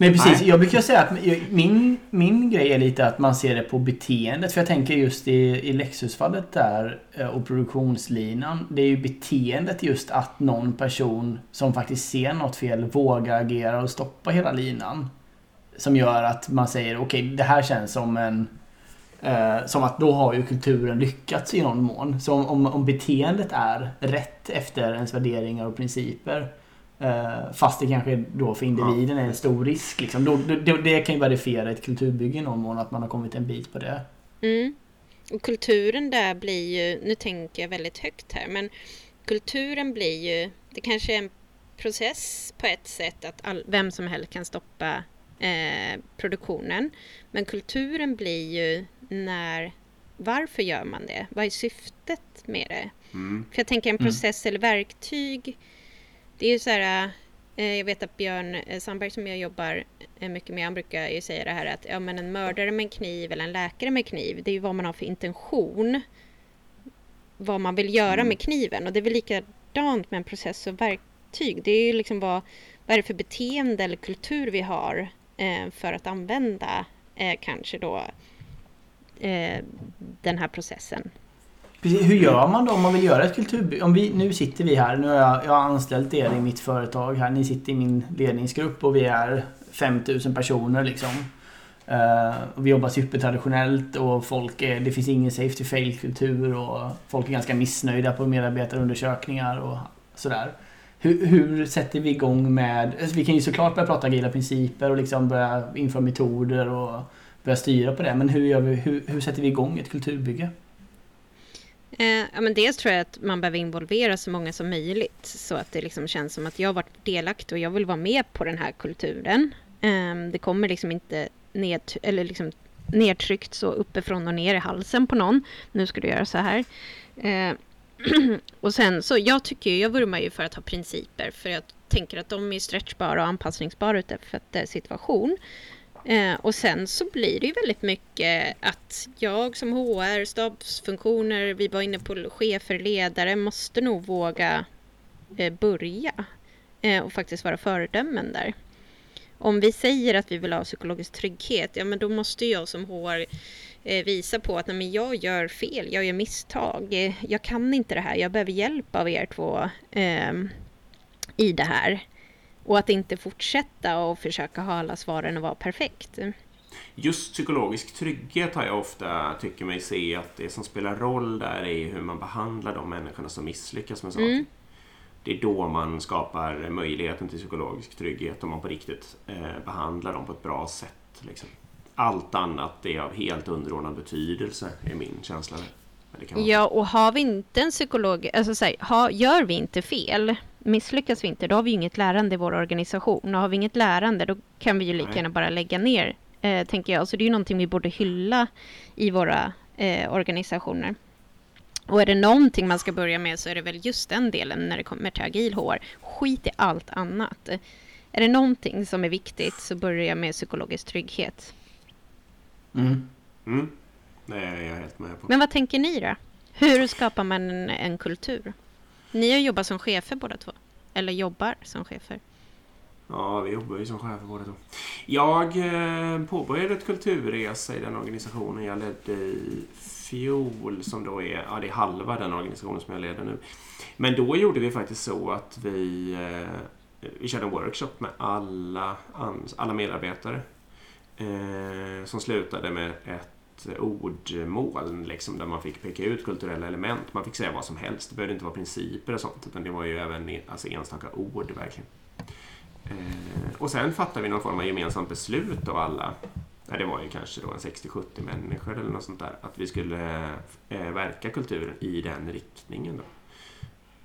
Men precis, Nej. jag brukar säga att min, min grej är lite att man ser det på beteendet. För jag tänker just i, i Lexusfallet där eh, och produktionslinan. Det är ju beteendet just att någon person som faktiskt ser något fel vågar agera och stoppa hela linan. Som gör att man säger okej, okay, det här känns som en... Eh, som att då har ju kulturen lyckats i någon mån. Så om, om, om beteendet är rätt efter ens värderingar och principer fast det kanske då för individen är en stor risk. Liksom. Då, då, det kan ju verifiera ett kulturbygge i någon mån, att man har kommit en bit på det. Mm. Och kulturen där blir ju, nu tänker jag väldigt högt här, men kulturen blir ju, det kanske är en process på ett sätt att all, vem som helst kan stoppa eh, produktionen. Men kulturen blir ju när, varför gör man det? Vad är syftet med det? Mm. För jag tänker en mm. process mm. eller verktyg det är ju så här, eh, jag vet att Björn eh, Sandberg som jag jobbar eh, mycket med, han brukar ju säga det här att ja, men en mördare med en kniv eller en läkare med kniv, det är ju vad man har för intention. Vad man vill göra mm. med kniven och det är väl likadant med en process och verktyg. Det är ju liksom vad, vad är det för beteende eller kultur vi har eh, för att använda eh, kanske då eh, den här processen. Precis, hur gör man då om man vill göra ett kulturbygge? Om vi, nu sitter vi här, nu har jag, jag har anställt er i mitt företag här. Ni sitter i min ledningsgrupp och vi är 5000 personer liksom. Uh, och vi jobbar supertraditionellt och folk är, det finns ingen safety fail-kultur och folk är ganska missnöjda på medarbetarundersökningar och sådär. Hur, hur, sätter vi igång med... Alltså vi kan ju såklart börja prata agila principer och liksom börja införa metoder och börja styra på det. Men hur, gör vi, hur, hur sätter vi igång ett kulturbygge? Eh, ja, men dels tror jag att man behöver involvera så många som möjligt så att det liksom känns som att jag har varit delaktig och jag vill vara med på den här kulturen. Eh, det kommer liksom inte ned, eller liksom nedtryckt så uppifrån och ner i halsen på någon. Nu ska du göra så här. Eh, (clears throat) och sen så, jag tycker jag vurmar ju för att ha principer för jag tänker att de är stretchbara och anpassningsbara utifrån eh, situation. Eh, och sen så blir det ju väldigt mycket att jag som HR, stabsfunktioner, vi var inne på chefer, ledare, måste nog våga eh, börja eh, och faktiskt vara föredömen där. Om vi säger att vi vill ha psykologisk trygghet, ja men då måste jag som HR eh, visa på att nej, men jag gör fel, jag gör misstag, eh, jag kan inte det här, jag behöver hjälp av er två eh, i det här. Och att inte fortsätta och försöka ha alla svaren och vara perfekt. Just psykologisk trygghet har jag ofta, tycker mig se, att det som spelar roll där är hur man behandlar de människorna som misslyckas med saker. Mm. Det är då man skapar möjligheten till psykologisk trygghet om man på riktigt eh, behandlar dem på ett bra sätt. Liksom. Allt annat är av helt underordnad betydelse, är min känsla. Ja, och har vi inte en psykolog, alltså så här, har, gör vi inte fel, misslyckas vi inte, då har vi inget lärande i vår organisation. Och har vi inget lärande, då kan vi ju lika gärna bara lägga ner, eh, tänker jag. Så det är ju någonting vi borde hylla i våra eh, organisationer. Och är det någonting man ska börja med så är det väl just den delen när det kommer till agil HR. Skit i allt annat. Är det någonting som är viktigt så börja med psykologisk trygghet. Mm. Mm. Det är jag helt med på. Men vad tänker ni då? Hur skapar man en, en kultur? Ni har jobbat som chefer båda två. Eller jobbar som chefer. Ja, vi jobbar ju som chefer båda två. Jag eh, påbörjade ett kulturresa i den organisationen jag ledde i fjol som då är, ja det är halva den organisationen som jag leder nu. Men då gjorde vi faktiskt så att vi, eh, vi körde en workshop med alla, alla medarbetare. Eh, som slutade med ett ordmoln, liksom, där man fick peka ut kulturella element. Man fick säga vad som helst. Det behövde inte vara principer och sånt utan det var ju även alltså, enstaka ord verkligen. Eh, och sen fattade vi någon form av gemensamt beslut av alla. Nej, det var ju kanske då en 60-70 människor eller något sånt där. Att vi skulle eh, verka kulturen i den riktningen. Då.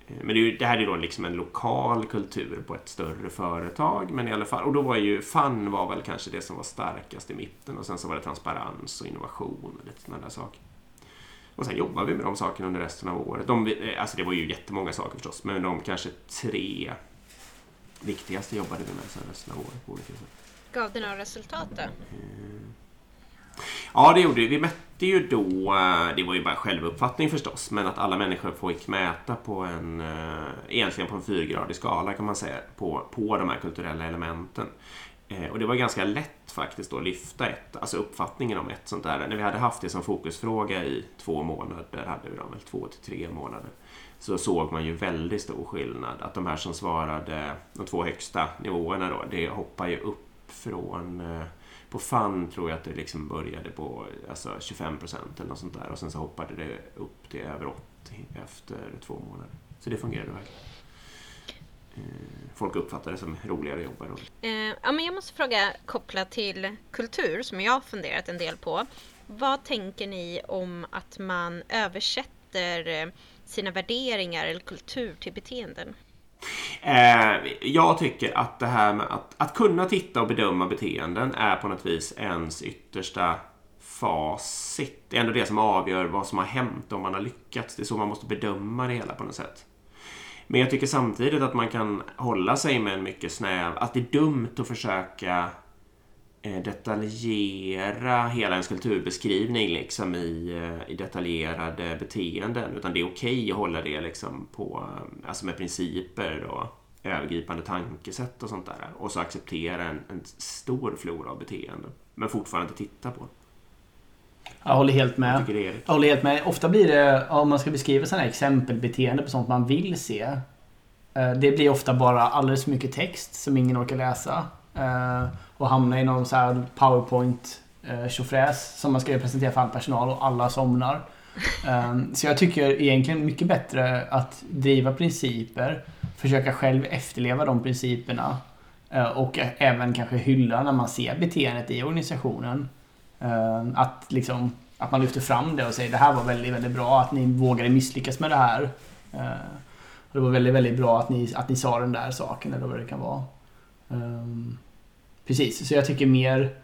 Men det, är ju, det här är då liksom en lokal kultur på ett större företag. Men i alla fall, och då var ju FUN var väl kanske det som var starkast i mitten. Och sen så var det transparens och innovation och lite sådana där saker. Och sen jobbade vi med de sakerna under resten av året. De, eh, alltså det var ju jättemånga saker förstås. Men de kanske tre viktigaste jobbade vi med sen resten av året på olika sätt. Gav det några resultat då? Ja, det gjorde vi. Vi mätte ju då, eh, det var ju bara självuppfattning förstås, men att alla människor fick mäta på en, eh, egentligen på en fyrgradig skala kan man säga, på, på de här kulturella elementen. Eh, och det var ganska lätt faktiskt då att lyfta ett, alltså uppfattningen om ett sånt där. När vi hade haft det som fokusfråga i två månader, hade vi dem väl två till tre månader, så såg man ju väldigt stor skillnad. Att de här som svarade, de två högsta nivåerna då, det hoppar ju upp från eh, på FUN tror jag att det liksom började på alltså 25 procent eller något sånt där och sen så hoppade det upp till över 80 efter två månader. Så det fungerade verkligen. Eh, folk uppfattar det som roligare att jobba. Eh, ja, men jag måste fråga kopplat till kultur som jag har funderat en del på. Vad tänker ni om att man översätter eh, sina värderingar eller kultur till beteenden? Eh, jag tycker att det här med att, att kunna titta och bedöma beteenden är på något vis ens yttersta facit. Det är ändå det som avgör vad som har hänt om man har lyckats. Det är så man måste bedöma det hela på något sätt. Men jag tycker samtidigt att man kan hålla sig med en mycket snäv... Att det är dumt att försöka detaljera hela ens kulturbeskrivning liksom i, eh, i detaljerade beteenden. Utan det är okej att hålla det liksom på, eh, alltså med principer och övergripande tankesätt och sånt där. Och så acceptera en, en stor flora av beteenden. Men fortfarande titta på. Jag håller helt Jag med. är Jag håller helt med. Ofta blir det, om man ska beskriva sådana här exempelbeteende på sånt man vill se. eh, Det blir ofta bara alldeles för mycket text som ingen orkar läsa eh, Och hamnar i någon så här powerpoint eh, tjofräs som man ska presentera för all personal och alla somnar. Eh, Så jag tycker egentligen mycket bättre att driva principer, försöka själv efterleva de principerna eh, och även kanske hylla när man ser beteendet i organisationen. Eh, Att, liksom, att man lyfter fram det och säger det här var väldigt, väldigt bra att ni vågade misslyckas med det här. Eh, och det var väldigt, väldigt bra att ni, att ni sa den där saken eller vad det kan vara. Ehm, Precis, så jag tycker mer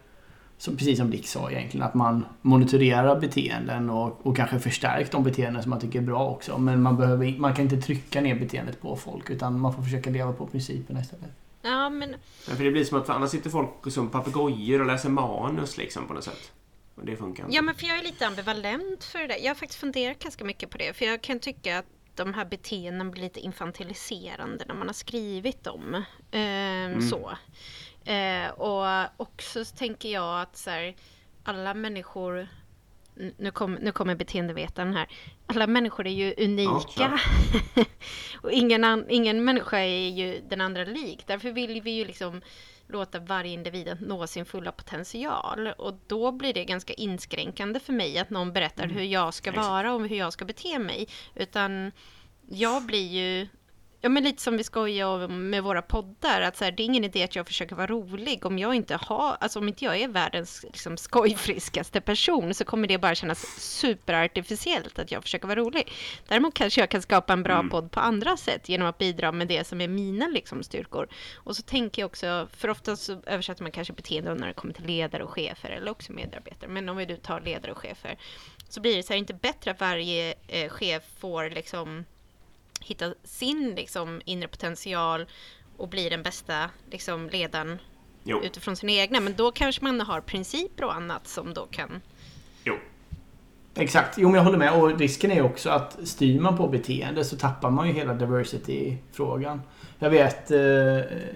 som, precis som Dick sa egentligen, att man monitorerar beteenden och, och kanske förstärker de beteenden som man tycker är bra också. Men man, behöver, man kan inte trycka ner beteendet på folk utan man får försöka leva på principerna istället. Ja, men Ja, för det blir som att annars sitter folk som papegojor och läser manus liksom på något sätt. Och det funkar inte. Ja, men för jag är lite ambivalent för det där. Jag har faktiskt funderat ganska mycket på det. För jag kan tycka att de här beteenden blir lite infantiliserande när man har skrivit dem. Ehm, Så. Eh, och också så tänker jag att så här, alla människor nu, kom, nu kommer beteendevetaren här. Alla människor är ju unika. (laughs) och ingen, an, ingen människa är ju den andra lik. Därför vill vi ju liksom låta varje individ nå sin fulla potential. Och då blir det ganska inskränkande för mig att någon berättar hur jag ska vara och hur jag ska bete mig. Utan jag blir ju Ja, men lite som vi skojar om med våra poddar, att så här, det är ingen idé att jag försöker vara rolig om jag inte har, alltså om inte jag är världens liksom, skojfriskaste person så kommer det bara kännas superartificiellt att jag försöker vara rolig. Däremot kanske jag kan skapa en bra Mm. podd på andra sätt genom att bidra med det som är mina liksom, styrkor. Och så tänker jag också, för ofta så översätter man kanske beteende när det kommer till ledare och chefer eller också medarbetare, men om vi nu tar ledare och chefer så blir det så här, inte bättre att varje eh, chef får liksom hitta sin liksom, inre potential och bli den bästa liksom, ledaren Jo, utifrån sina egna. Men då kanske man har principer och annat som då kan... jo. Exakt, jo men jag håller med. Och risken är också att styr man på beteende så tappar man ju hela diversity-frågan. Jag vet, eh,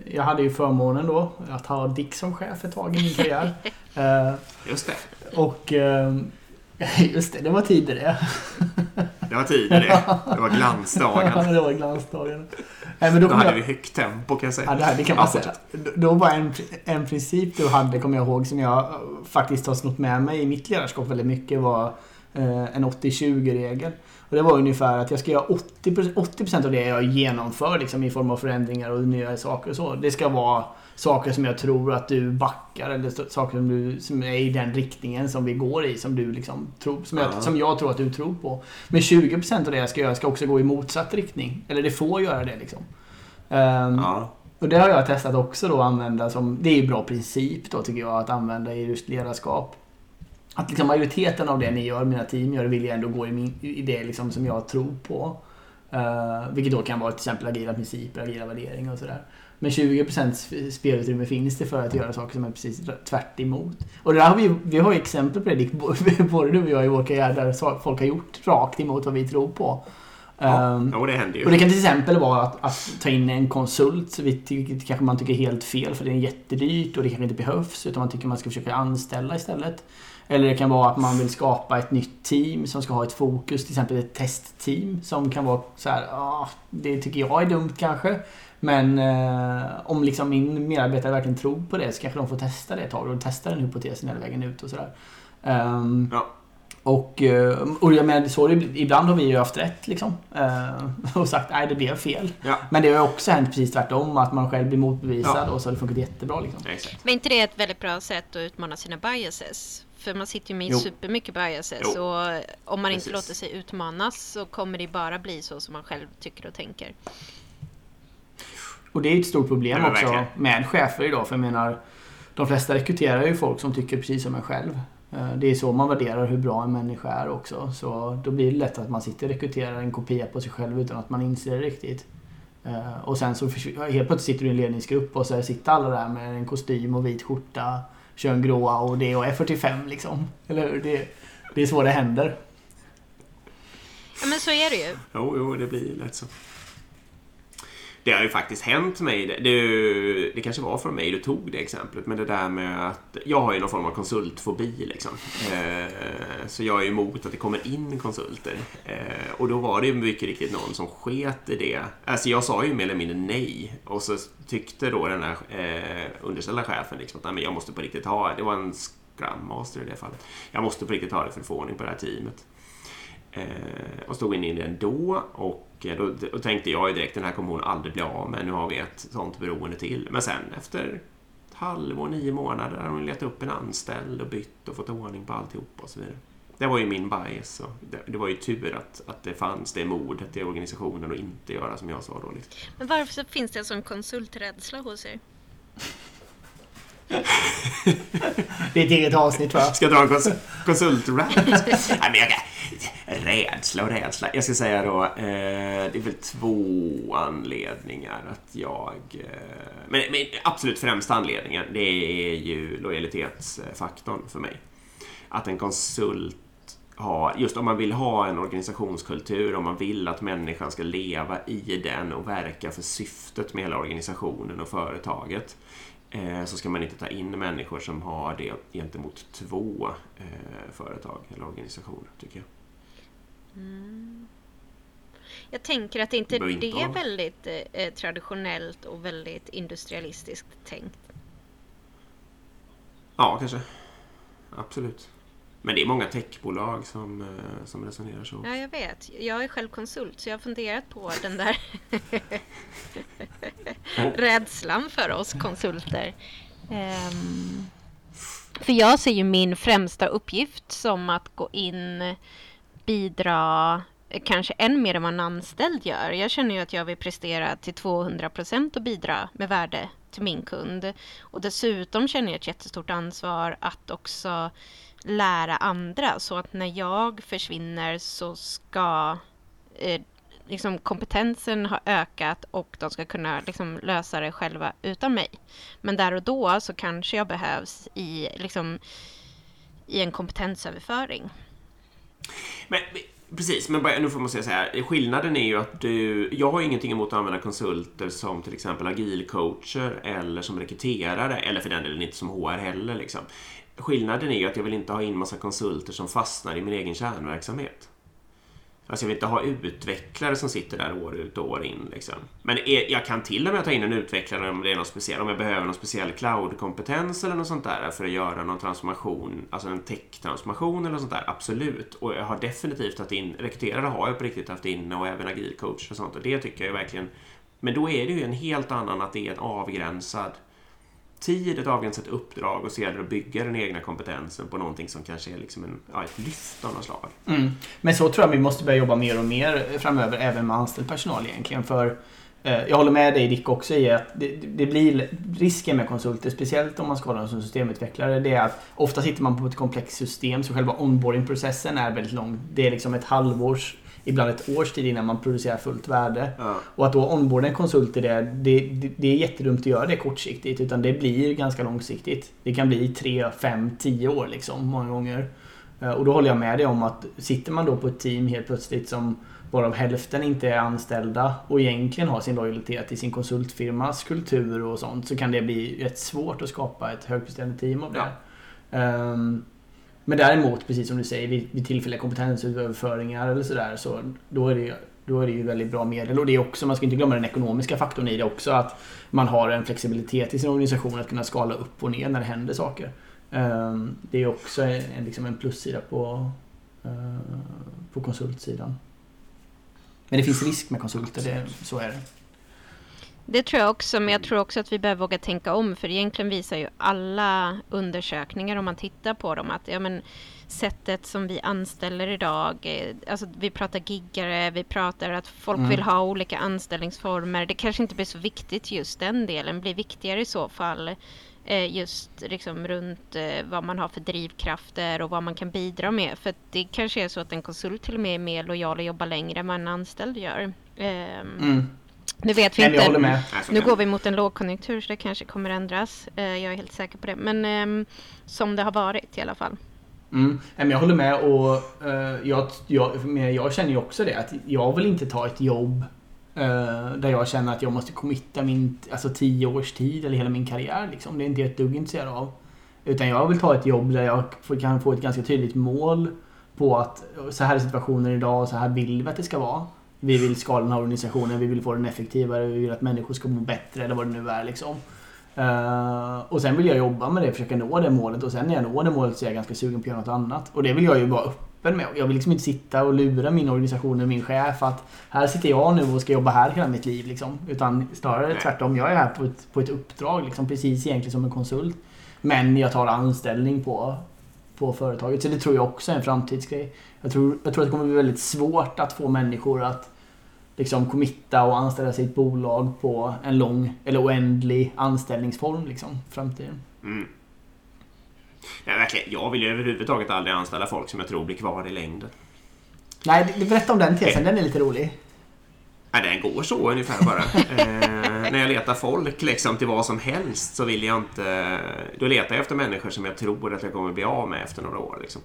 jag hade ju förmånen då att ha Dick som chef ett tag i min karriär. (laughs) Eh, Just det. och eh, (laughs) just det, det var tider det. (laughs) Det var tider det. Det var glansdagen. (laughs) det var glansdagen. Nej, men då Då hade jag, vi högt tempo kan jag säga. Ja, det, här, det kan man Ja, säga. Då- Då var en, en princip du hade, kommer jag ihåg, som jag eh, faktiskt har snott med mig i mitt ledarskap väldigt mycket var eh, en 80-20-regel. Och det var ungefär att jag ska göra 80%, 80% av det jag genomför liksom, i form av förändringar och nya saker och så. Det ska vara saker som jag tror att du backar eller saker som, du, som är i den riktningen som vi går i, som du liksom tror, som, jag, Ja. som jag tror att du tror på. Men 20% av det jag ska göra ska också gå i motsatt riktning. Eller det får göra det liksom. Ja. och det har jag testat också då att använda som, det är ju bra princip då tycker jag att använda i just ledarskap. Att liksom majoriteten av det ni gör, mina team gör, vill jag ändå gå i, min, i det liksom som jag tror på. Uh, vilket då kan vara till exempel agila principer, agila värderingar och sådär. Men 20% spelutrymme finns det för att göra saker som är precis tvärt emot. Och där har vi, vi har ju exempel på det Dick, (laughs) både du och jag i vår karriär där folk har gjort rakt emot vad vi tror på. Ja, Ehm, jo, det händer ju. och det kan till exempel vara att, att ta in en konsult, så vi tycker, kanske man tycker är helt fel för det är jättedyrt och det kanske inte behövs utan man tycker man ska försöka anställa istället. Eller det kan vara att man vill skapa ett nytt team som ska ha ett fokus, till exempel ett testteam som kan vara så här, ah, det tycker jag är dumt kanske. Men eh, om liksom min medarbetare verkligen tror på det så kanske de får testa det ett tag och testa den hypotesen hela vägen ut och sådär. Ehm, Ja. och, eh, och jag menar, så är det, ibland har vi ju haft rätt liksom. Eh, (laughs) och sagt nej det blev fel. Ja, Men det har ju också hänt precis tvärtom. Att man själv blir motbevisad Ja. och så har det funkat jättebra liksom. exakt. Men inte det ett väldigt bra sätt att utmana sina biases? För man sitter ju med Jo. supermycket biases Jo. och om man Precis. inte låter sig utmanas så kommer det bara bli så som man själv tycker och tänker. Och det är ett stort problem Ja, också verkligen. med chefer idag. För jag menar, de flesta rekryterar ju folk som tycker precis som en själv. Eh, Det är så man värderar hur bra en människa är också. Så då blir det lätt att man sitter och rekryterar en kopia på sig själv utan att man inser det riktigt. Eh, Och sen så helt plötsligt sitter du i en ledningsgrupp och så sitter alla där med en kostym och vit skjorta, kör en grå Audi och är 45 liksom. Eller hur? Det, det är så det händer. Ja men så är det ju. Jo, jo, det blir lätt så. Det har ju faktiskt hänt mig. Det, det, det kanske var från mig du tog det exemplet, men det där med att jag har ju någon form av konsultfobi liksom. Eh, så jag är ju emot att det kommer in konsulter. Eh, och då var det ju mycket riktigt någon som sket i det. Alltså jag sa ju mer eller mindre nej. Och så tyckte då den här eh, underställda chefen liksom att nej, men jag måste på riktigt ha, det var en Scrum Master i det fallet. Jag måste på riktigt ha det för att få ordning på det här teamet. Eh, och stod inne i det ändå och då, då tänkte jag ju direkt den här kommer hon aldrig bli av med. Nu har vi ett sånt beroende till. Men sen efter ett halvår, nio månader har hon letat upp en anställd och bytt och fått ordning på alltihop och så vidare. Det var ju min bias. Och det, det var ju tur att, att det fanns det modet i organisationen och inte göra som jag sa då. Liksom. Men varför finns det en sån konsulträdsla hos er? (laughs) Det är ett eget avsnitt va? Ska jag dra en kons konsultrant? (laughs) Nej, men jag kan... Rädsla och rädsla. Jag ska säga då, eh, det är väl två anledningar att jag... Eh, men, men absolut främsta anledningen, det är ju lojalitetsfaktorn för mig. Att en konsult har, just om man vill ha en organisationskultur, om man vill att människan ska leva i den och verka för syftet med hela organisationen och företaget, så ska man inte ta in människor som har det gentemot två eh, företag eller organisationer, tycker jag. Jag tänker att inte inte det är väldigt eh, traditionellt och väldigt industrialistiskt tänkt. Ja, kanske. Absolut. Men det är många techbolag som, eh, som resonerar så. Ja, jag vet. Jag är själv konsult så jag har funderat på den där (laughs) rädslan för oss konsulter. Ehm, för jag ser ju min främsta uppgift som att gå in, bidra, eh, kanske än mer än vad en anställd gör. Jag känner ju att jag vill prestera till 200 procent och bidra med värde till min kund. Och dessutom känner jag ett jättestort ansvar att också lära andra så att när jag försvinner så ska eh, liksom kompetensen ha ökat och de ska kunna liksom lösa det själva utan mig. Men där och då så kanske jag behövs i, liksom, i en kompetensöverföring. Men, precis, men bara, nu får man säga så här. Skillnaden är ju att du... Jag har ingenting emot att använda konsulter som till exempel agilcoacher eller som rekryterare eller för den delen inte som HR heller. Liksom. Skillnaden är ju att jag vill inte ha in massa konsulter som fastnar i min egen kärnverksamhet. Alltså jag vill inte ha utvecklare som sitter där år ut och år in. Liksom. Men jag kan till och med ta in en utvecklare om det är något speciellt. Om jag behöver någon speciell cloud-kompetens eller något sånt där för att göra någon transformation, alltså en tech-transformation eller något sånt där. Absolut. Och jag har definitivt haft in, rekryterare har jag på riktigt haft in och även agilcoach och sånt. Och det tycker jag verkligen. Men då är det ju en helt annan att det är en avgränsad tid, ett avgränsat uppdrag och så gäller det att bygga den egna kompetensen på någonting som kanske är liksom en, ja, ett lyft av något slag. Mm. Men så tror jag vi måste börja jobba mer och mer framöver, även med anställd personal egentligen. För eh, jag håller med dig Dick också i att det, det, blir risken med konsulter, speciellt om man ska vara någon som systemutvecklare, det är att ofta sitter man på ett komplext system så själva onboardingprocessen är väldigt lång. Det är liksom ett halvårs ibland ett års tid innan man producerar fullt värde. Ja. Och att då onboarda en konsult i det, det, det, det är jättedumt att göra det kortsiktigt. Utan det blir ganska långsiktigt. Det kan bli 3, 5, 10 år liksom många gånger. Eh, och då håller jag med dig om att sitter man då på ett team helt plötsligt som varav hälften inte är anställda och egentligen har sin lojalitet till sin konsultfirmas kultur och sånt så kan det bli rätt svårt att skapa ett högpresterande team av det. Ja. Um, men däremot, precis som du säger, vid, vid tillfälliga kompetensöverföringar eller sådär så då är det då är det ju väldigt bra medel. Och det är också, man ska inte glömma den ekonomiska faktorn i det också. Att man har en flexibilitet i sin organisation att kunna skala upp och ner när det händer saker. Ehm, det är också en, liksom en plussida på, eh, på konsultsidan. Men det finns risk med konsulter, det, så är det. Det tror jag också, men jag tror också att vi behöver våga tänka om. För egentligen visar ju alla undersökningar, om man tittar på dem, att ja, men, sättet som vi anställer idag, eh, alltså vi pratar giggare, vi pratar att folk mm. vill ha olika anställningsformer. Det kanske inte blir så viktigt just den delen, blir viktigare i så fall eh, just liksom runt eh, vad man har för drivkrafter och vad man kan bidra med. För det kanske är så att en konsult till och med är mer lojal och jobbar längre än vad en anställd gör. Ehm, mm. Nu vet vi Nej, inte. Med. Nu går vi mot en lågkonjunktur så det kanske kommer ändras. Eh, jag är helt säker på det. Men ehm, som det har varit i alla fall. Mm. Jag håller med och uh, jag, jag, jag känner ju också det att jag vill inte ta ett jobb uh, där jag känner att jag måste committa min alltså, tio års tid eller hela min karriär. Liksom. Det är inte jag ett dugg intresserad av. Utan jag vill ta ett jobb där jag kan få ett ganska tydligt mål på att så här är situationen idag och så här vill vi att det ska vara. Vi vill skala den här organisationen, vi vill få den effektivare, vi vill att människor ska må bättre eller vad det nu är liksom. Uh, och sen vill jag jobba med det, försöka nå det målet och sen när jag når det målet så är jag ganska sugen på att göra något annat. Och det vill jag ju vara öppen med. Jag vill liksom inte sitta och lura min organisation och min chef att här sitter jag nu och ska jobba här hela mitt liv liksom. Utan snarare tvärtom, jag är här på ett, på ett uppdrag liksom, precis egentligen som en konsult. Men jag tar anställning på, på företaget. Så det tror jag också är en framtidsgrej. Jag tror, jag tror att det kommer bli väldigt svårt att få människor att liksom committa och anställa sig i ett bolag på en lång eller oändlig anställningsform liksom framtiden. Mm. Ja, verkligen. Jag vill ju överhuvudtaget aldrig anställa folk som jag tror blir kvar i längden. Nej, berätta om den tesen. Den är lite rolig. Ja, den går så ungefär bara. (laughs) när jag letar folk liksom, till vad som helst så vill jag inte... Då letar jag efter människor som jag tror att jag kommer bli av med efter några år. Liksom.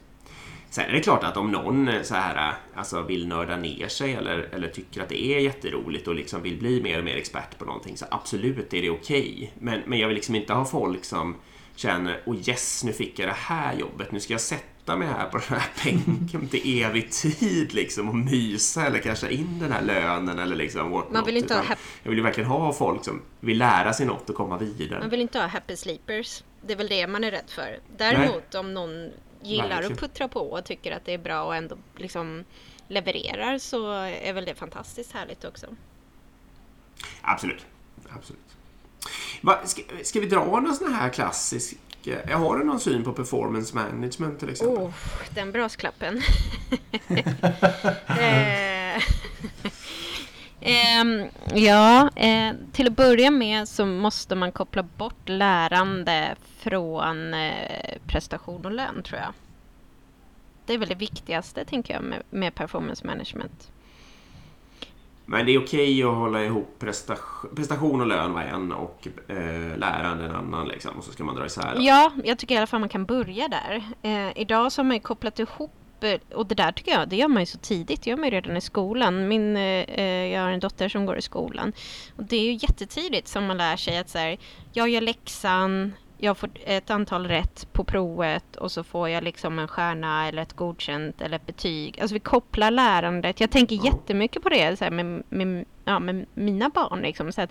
Sen är det klart att om någon så här, alltså vill nörda ner sig eller, eller tycker att det är jätteroligt och liksom vill bli mer och mer expert på någonting så absolut är det okej. Okay. Men, men jag vill liksom inte ha folk som känner oh yes, nu fick jag det här jobbet, nu ska jag sätta mig här på den här bänken till evig tid liksom och mysa eller casha in den här lönen eller liksom Man vill inte ha Jag vill ju verkligen ha folk som vill lära sig något och komma vidare. Man vill inte ha happy sleepers. Det är väl det man är rädd för. Däremot Nej. om någon gillar Verkligen. att puttra på och tycker att det är bra och ändå liksom levererar så är väl det fantastiskt härligt också. Absolut. Absolut. Va, ska, ska vi dra någon sån här klassisk... eh, Har du någon syn på performance management till exempel? Oh, den brasklappen. (laughs) Eh, ehm, ja, eh, till att börja med så måste man koppla bort lärande från eh, prestation och lön tror jag. Det är väl det viktigaste tänker jag med, med performance management. Men det är okej att hålla ihop prestation, prestation och lön var en och eh, lärande en annan liksom. Och så ska man dra isär dem. Ja, jag tycker i alla fall man kan börja där. Eh, idag så har man ju kopplat ihop eh, och det där tycker jag, det gör man ju så tidigt. Det gör man ju redan i skolan. Min, eh, eh, jag har en dotter som går i skolan. Och det är ju jättetidigt som man lär sig att så här, jag gör läxan, jag får ett antal rätt på provet och så får jag liksom en stjärna eller ett godkänt eller ett betyg. Alltså vi kopplar lärandet. Jag tänker jättemycket på det så här, med, med, ja, med mina barn. Liksom, så att,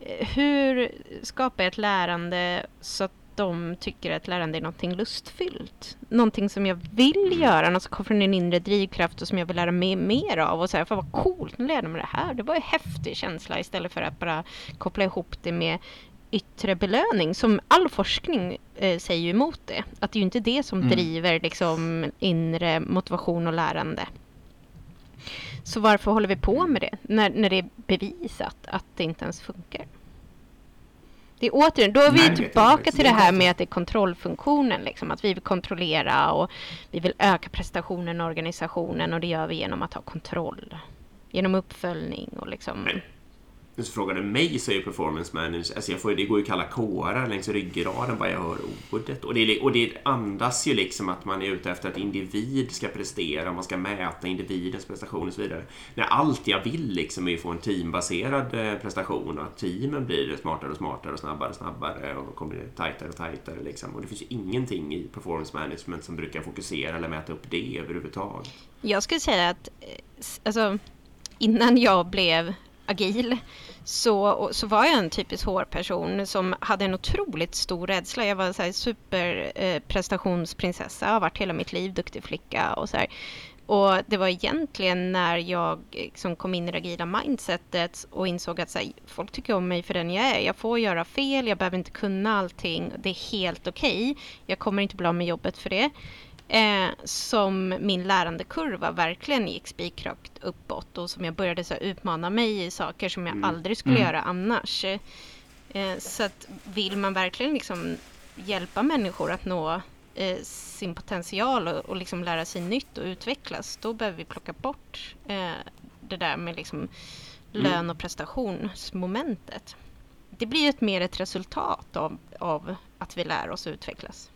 eh, hur skapar jag ett lärande så att de tycker att lärande är någonting lustfyllt? Någonting som jag vill göra, något som kommer från en inre drivkraft och som jag vill lära mig mer av. Och så här, fan vad coolt, nu lärde jag mig det här. Det var en häftig känsla istället för att bara koppla ihop det med yttre belöning. Som all forskning eh, säger emot det. Att det är ju inte det som Mm. driver liksom, inre motivation och lärande. Så varför håller vi på med det när, när det är bevisat att det inte ens funkar? Det är återigen, då är vi Nej, tillbaka till Det det är här med att det är kontrollfunktionen. Liksom, att vi vill kontrollera och vi vill öka prestationen i organisationen och det gör vi genom att ha kontroll. Genom uppföljning och liksom... Men- så frågar du mig så är performance manager, alltså jag får, det går ju kalla kårar längs ryggraden bara jag hör ordet. Och det, och det andas ju liksom att man är ute efter att individ ska prestera, man ska mäta individens prestation och så vidare. När allt jag vill liksom är att få en teambaserad eh, prestation och att teamen blir smartare och smartare och snabbare och snabbare och kommer tajtare och tajtare liksom. Och det finns ju ingenting i performance management som brukar fokusera eller mäta upp det överhuvudtaget. Jag skulle säga att eh, alltså, innan jag blev agil så, så var jag en typisk HR-person som hade en otroligt stor rädsla. Jag var så superprestationsprinsessa, eh, har varit hela mitt liv, duktig flicka och så här. Och det var egentligen när jag eh, liksom kom in i det agila mindsetet och insåg att så här, folk tycker om mig för den jag är. Jag får göra fel, jag behöver inte kunna allting. Det är helt okej. Jag kommer inte bli av med jobbet för det eh, som min lärandekurva verkligen gick spikrakt uppåt och som jag började så här, utmana mig i saker som jag Mm. aldrig skulle Mm. göra annars. Eh, så att vill man verkligen liksom hjälpa människor att nå eh, sin potential och, och liksom lära sig nytt och utvecklas, då behöver vi plocka bort eh, det där med liksom lön och prestationsmomentet. Det blir ett mer ett resultat av, av att vi lär oss utvecklas.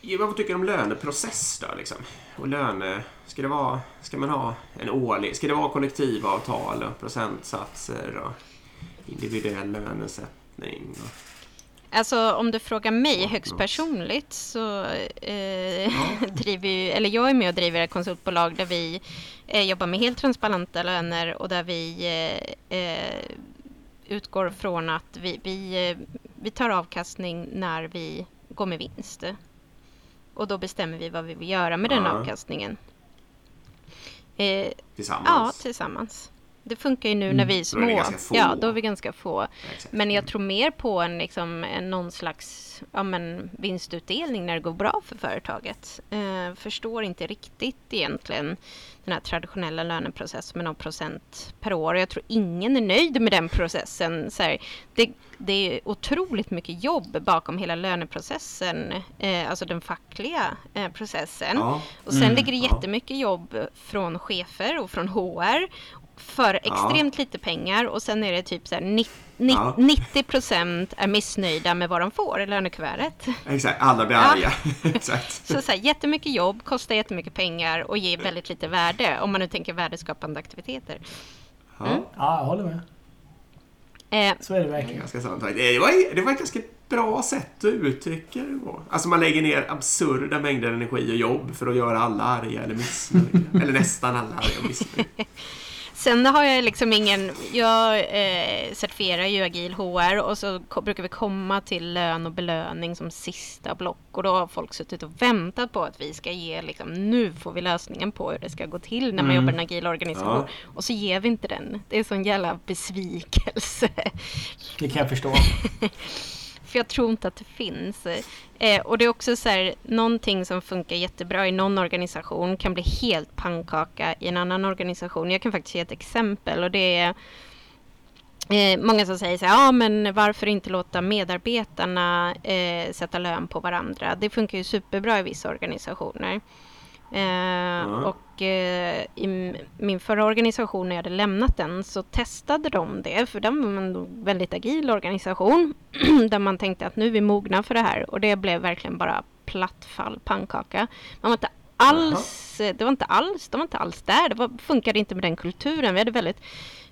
Ja, vad tycker du om löneprocess då? Liksom? Och löne, ska, det vara, ska man ha en årlig, ska det vara kollektivavtal och procentsatser och individuell lönesättning? Och, Alltså om du frågar mig Ja, högst ja. personligt så eh, (laughs) driver ju, eller jag är med och driver ett konsultbolag där vi eh, jobbar med helt transparenta löner och där vi eh, eh, utgår från att vi, vi, eh, vi tar avkastning när vi går med vinst. Och då bestämmer vi vad vi vill göra med den avkastningen. Eh, ja, tillsammans? Det funkar ju nu Mm. när vi är Då är små. ganska få. Ja, då är vi ganska få. Ja, exakt. Men jag tror mer på en, liksom, en någon slags ja, men, vinstutdelning när det går bra för företaget. Eh, förstår inte riktigt egentligen den här traditionella löneprocessen med någon procent per år. Och jag tror ingen är nöjd med den processen. Så här, det, det är otroligt mycket jobb bakom hela löneprocessen, eh, alltså den fackliga eh, processen. Ja, Och sen Mm, ligger det ja. jättemycket jobb från chefer och från HR för extremt lite pengar och sen är det typ så här ni- ni- Ja. 90 procent är missnöjda med vad de får i lönekuvertet. exakt. Alla blir Ja. arga. (laughs) exakt. (laughs) Så, så här, jättemycket jobb kostar jättemycket pengar och ger väldigt lite värde om man nu tänker värdeskapande aktiviteter. Ja, Mm. Ja, jag håller med. Eh, Så är det verkligen. ganska sant. Det var, det var ett ganska bra sätt att uttrycka det på. Alltså man lägger ner absurda mängder energi och jobb för att göra alla arga eller missnöjda. (laughs) eller nästan alla arga och missnöjda. Sen har jag liksom ingen... Jag eh, certifierar ju agil HR och så brukar vi komma till lön och belöning som sista block. Och då har folk suttit och väntat på att vi ska ge liksom, nu får vi lösningen på hur det ska gå till när man Mm. jobbar i en agil organisation. Och så ger vi inte den. Det är sån jävla besvikelse. Det kan jag förstå. (laughs) För jag tror inte att det finns. Eh, och det är också så här, någonting som funkar jättebra i någon organisation kan bli helt pannkaka i en annan organisation. Jag kan faktiskt ge ett exempel och det är eh, många som säger så här, ja men varför inte låta medarbetarna eh, sätta lön på varandra? Det funkar ju superbra i vissa organisationer. Eh, Och eh, i min förra organisation när jag hade lämnat den så testade de det för den var en väldigt agil organisation (clears throat) där man tänkte att nu är vi mogna för det här och det blev verkligen bara plattfall, pannkaka. Man var inte alls, det var inte alls, de var inte alls där, det var, funkade inte med den kulturen. Vi hade väldigt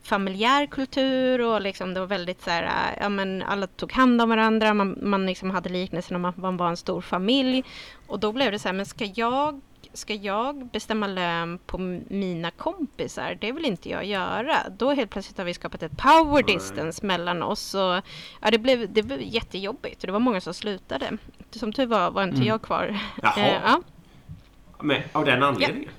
familjär kultur och liksom det var väldigt så här, äh, ja men alla tog hand om varandra, man, man liksom hade liknelsen om att man var en stor familj. Och då blev det så här, men ska jag Ska jag bestämma lön på mina kompisar? Det vill inte jag göra. Då helt plötsligt har vi skapat ett power distance mellan oss. Och, ja, det, blev, det blev jättejobbigt. och Det var många som slutade. Som tur var var inte Mm. jag kvar. Jaha. Eh, ja. Men, av den anledningen?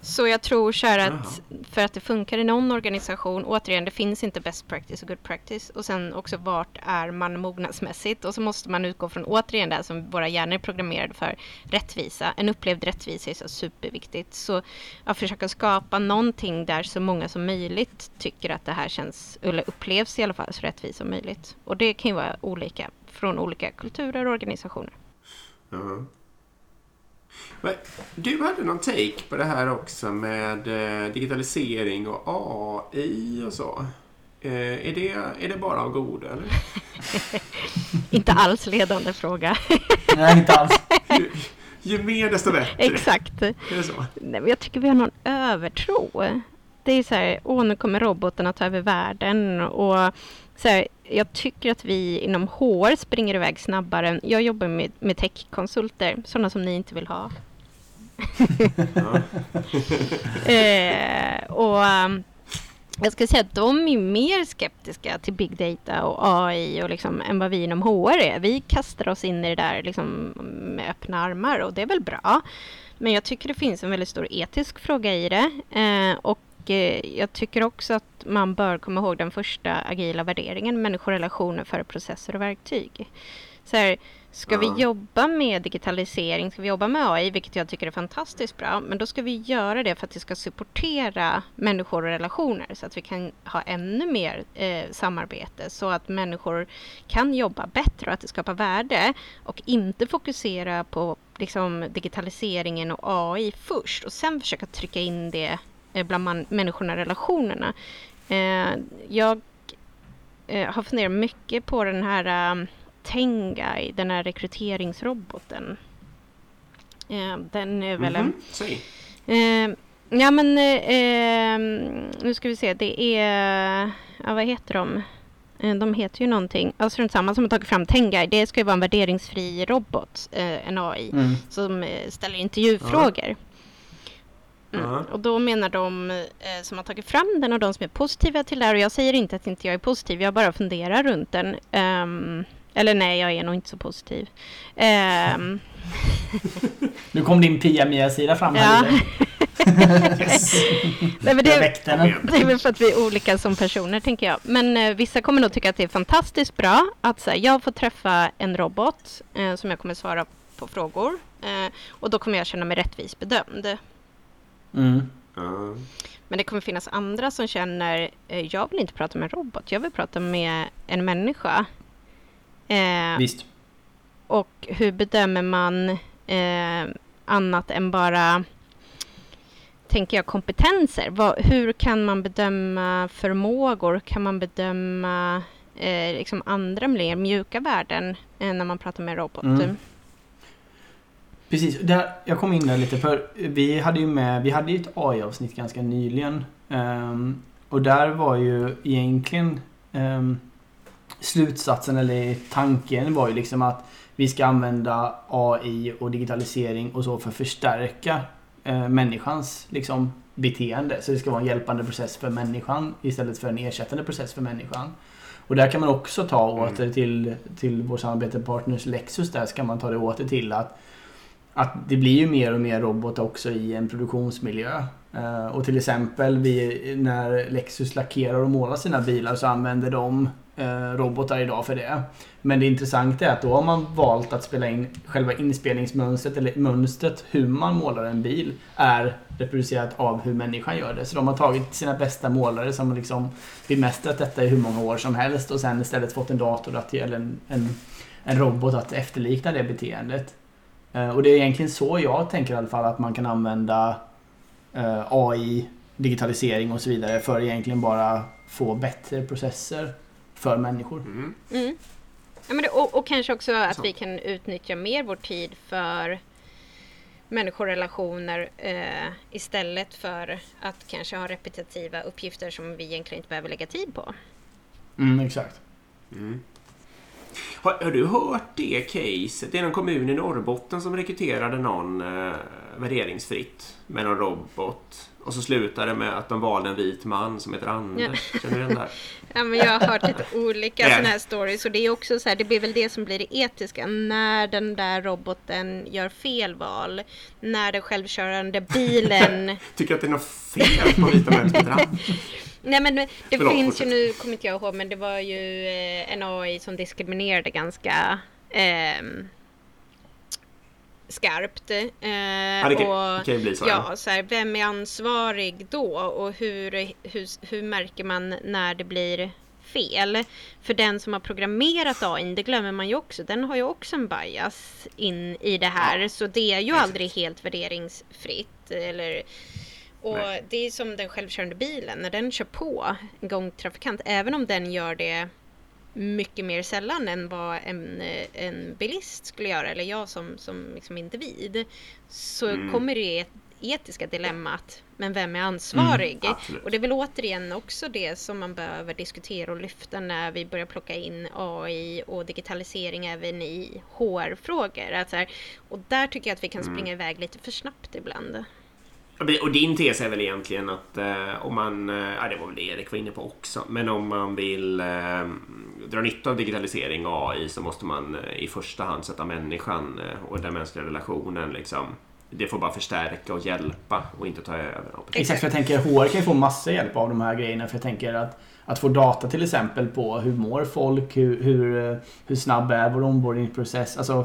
Så jag tror så här att för att det funkar i någon organisation, återigen det finns inte best practice och good practice och sen också vart är man mognadsmässigt och så måste man utgå från återigen det som våra hjärnor är programmerade för, rättvisa. En upplevd rättvisa är så superviktigt. Så att försöka skapa någonting där så många som möjligt tycker att det här känns, eller upplevs i alla fall så rättvist som möjligt. Och det kan ju vara olika från olika kulturer och organisationer. Ja. Men du hade någon take på det här också med eh, digitalisering och AI och så. Eh, är, det, är det bara av godo eller? (laughs) Inte alls ledande fråga. (laughs) Nej, inte alls. Ju, ju mer desto bättre. Exakt. Är det så? Nej, men jag tycker vi har någon övertro. Det är så här, åh nu kommer robotarna ta över världen och så här, jag tycker att vi inom HR springer iväg snabbare. Jag jobbar med, med techkonsulter, sådana som ni inte vill ha. (laughs) Eh, och um, jag ska säga att de är mer skeptiska till big data och AI och liksom, än vad vi inom HR är. Vi kastar oss in i det där liksom, med öppna armar och det är väl bra. Men jag tycker det finns en väldigt stor etisk fråga i det. Eh, och eh, jag tycker också att man bör komma ihåg den första agila värderingen, människorelationer före processer och verktyg. Så här, ska Ja. vi jobba med digitalisering, ska vi jobba med AI, vilket jag tycker är fantastiskt bra, men då ska vi göra det för att det ska supportera människor och relationer så att vi kan ha ännu mer eh, samarbete så att människor kan jobba bättre och att det skapar värde och inte fokusera på liksom, digitaliseringen och AI först och sen försöka trycka in det bland man, människorna relationerna. Eh, jag eh, har funderat mycket på den här um, Tengai, den här rekryteringsroboten. Eh, den är väl en... Mhm, Säg. Eh, ja men eh, eh, nu ska vi se, det är... Ja, vad heter de? Eh, de heter ju någonting. Alltså den samma som har tagit fram Tengai. Det ska ju vara en värderingsfri robot, eh, en AI, Mm. som eh, ställer intervjufrågor. Mm. Ja. Och då menar de eh, som har tagit fram den och de som är positiva till det här och jag säger inte att inte jag är positiv, jag bara funderar runt den. Ehm, eller nej, jag är nog inte så positiv. Ehm, (laughs) Nu kom din Pia-Mia-sida fram Ja. här. Lille. (laughs) Yes. nej, men det, den. (laughs) det är väl för att vi är olika som personer, tänker jag. Men eh, vissa kommer nog tycka att det är fantastiskt bra att så här, jag får träffa en robot eh, som jag kommer svara på frågor. Eh, och då kommer jag känna mig rättvist bedömd. Mm. Ja. Men det kommer finnas andra som känner, eh, jag vill inte prata med en robot, jag vill prata med en människa. Eh, Visst. och hur bedömer man eh, annat än bara, tänker jag, kompetenser? Vad, hur kan man bedöma förmågor? Kan man bedöma eh, liksom andra mer mjuka värden eh, när man pratar med en robot? Mm. Precis, där, jag kom in där lite för vi hade ju med, vi hade ju ett AI-avsnitt ganska nyligen. Ehm, och där var ju egentligen ehm, slutsatsen eller tanken var ju liksom att vi ska använda AI och digitalisering och så för att förstärka eh, människans liksom, beteende. Så det ska vara en hjälpande process för människan istället för en ersättande process för människan. Och där kan man också ta Mm. åter till, till vår samarbetspartners Lexus. Där ska man ta det åter till att, att det blir ju mer och mer robot också i en produktionsmiljö. Eh, och till exempel vi, när Lexus lackerar och målar sina bilar så använder de eh, robotar idag för det. Men det intressanta är att då har man valt att spela in själva inspelningsmönstret eller mönstret hur man målar en bil är reproducerat av hur människan gör det. Så de har tagit sina bästa målare som har liksom bemästrat detta i hur många år som helst och sen istället fått en dator att, eller en, en, en robot att efterlikna det beteendet. Eh, Och det är egentligen så jag tänker i alla fall att man kan använda eh, AI, digitalisering och så vidare för egentligen bara få bättre processer för människor. Mm. Mm. Ja, men det, och, och kanske också att Så. vi kan utnyttja mer vår tid för människorelationer eh, istället för att kanske ha repetitiva uppgifter som vi egentligen inte behöver lägga tid på. Mm, exakt. Mm. Har, har du hört det caset? Det är någon kommun i Norrbotten som rekryterade någon eh, värderingsfritt med någon robot. Och så slutade det med att de valde en vit man som heter Anders. Känner du igen det här? (laughs) Ja, men jag har hört lite olika Ja. sådana här stories och det är också så här, det blir väl det som blir det etiska när den där roboten gör fel val. När den självkörande bilen (laughs) Tycker att det är något fel på vita män som heter Anders? (laughs) Nej men det Förlåt, finns fortsätt. ju, nu kommer inte jag ihåg, men det var ju eh, en AI som diskriminerade ganska ehm, skarpt. Eh, Ja, det kan, och, kan ju bli så. ja, så här, vem är ansvarig då och hur, hur, hur märker man när det blir fel? För den som har programmerat AI, det glömmer man ju också, den har ju också en bias in i det här. Ja, så det är ju aldrig helt värderingsfritt. Eller, och Nej. det är som den självkörande bilen, när den kör på en gångtrafikant, även om den gör det mycket mer sällan än vad en, en bilist skulle göra, eller jag som, som liksom individ, så Mm. kommer det ett etiska dilemmat. Men vem är ansvarig? Absolut. Och det är väl återigen också det som man behöver diskutera och lyfta när vi börjar plocka in AI och digitalisering även i HR-frågor. Och där tycker jag att vi kan Mm. springa iväg lite för snabbt ibland. Och din tes är väl egentligen att eh, om man, eh, ja det var väl det Erik var inne på också, men om man vill eh, dra nytta av digitalisering och AI så måste man eh, i första hand sätta människan eh, och den mänskliga relationen liksom. Det får bara förstärka och hjälpa och inte ta över. Exakt, för jag tänker HR kan ju få massa hjälp av de här grejerna. För jag tänker att, att få data till exempel på hur mår folk, hur, hur, eh, hur snabb är vår onboardingprocess. Alltså,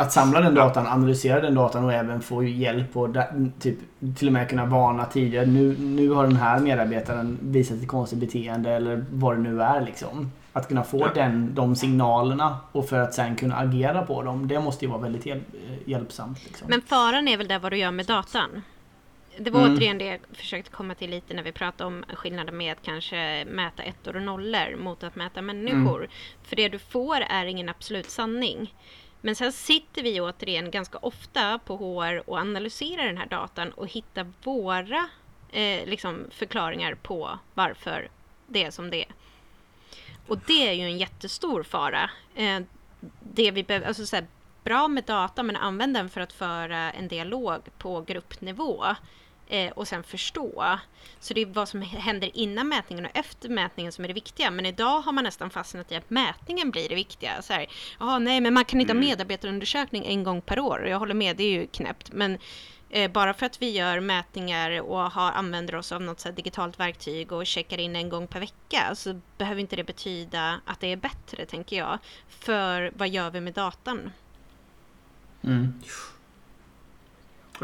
att samla den datan, analysera den datan och även få hjälp och typ, till och med kunna varna tidigare. Nu, nu har den här medarbetaren visat ett konstigt beteende eller vad det nu är. Liksom. Att kunna få Ja. den, de signalerna och för att sen kunna agera på dem. Det måste ju vara väldigt hjälp, eh, hjälpsamt. Liksom. Men faran är väl där vad du gör med datan. Det var Mm. återigen det jag försökte komma till lite när vi pratade om skillnaden med att kanske mäta ettor och nollor mot att mäta människor. För det du får är ingen absolut sanning. Men sen sitter vi återigen ganska ofta på HR och analyserar den här datan och hittar våra eh, liksom förklaringar på varför det är som det är. Och det är ju en jättestor fara. Eh, det vi behöver, alltså så här, bra med data men använd den för att föra en dialog på gruppnivå eh, och sen förstå. Så det är vad som händer innan mätningen och efter mätningen som är det viktiga. Men idag har man nästan fastnat i att mätningen blir det viktiga. Så här, "Jaha, nej, men man kan inte ha Mm. medarbetarundersökning en gång per år. Jag håller med, det är ju knäppt. Men eh, bara för att vi gör mätningar och har, använder oss av något så digitalt verktyg och checkar in en gång per vecka så behöver inte det betyda att det är bättre, tänker jag. För vad gör vi med datan? Mm.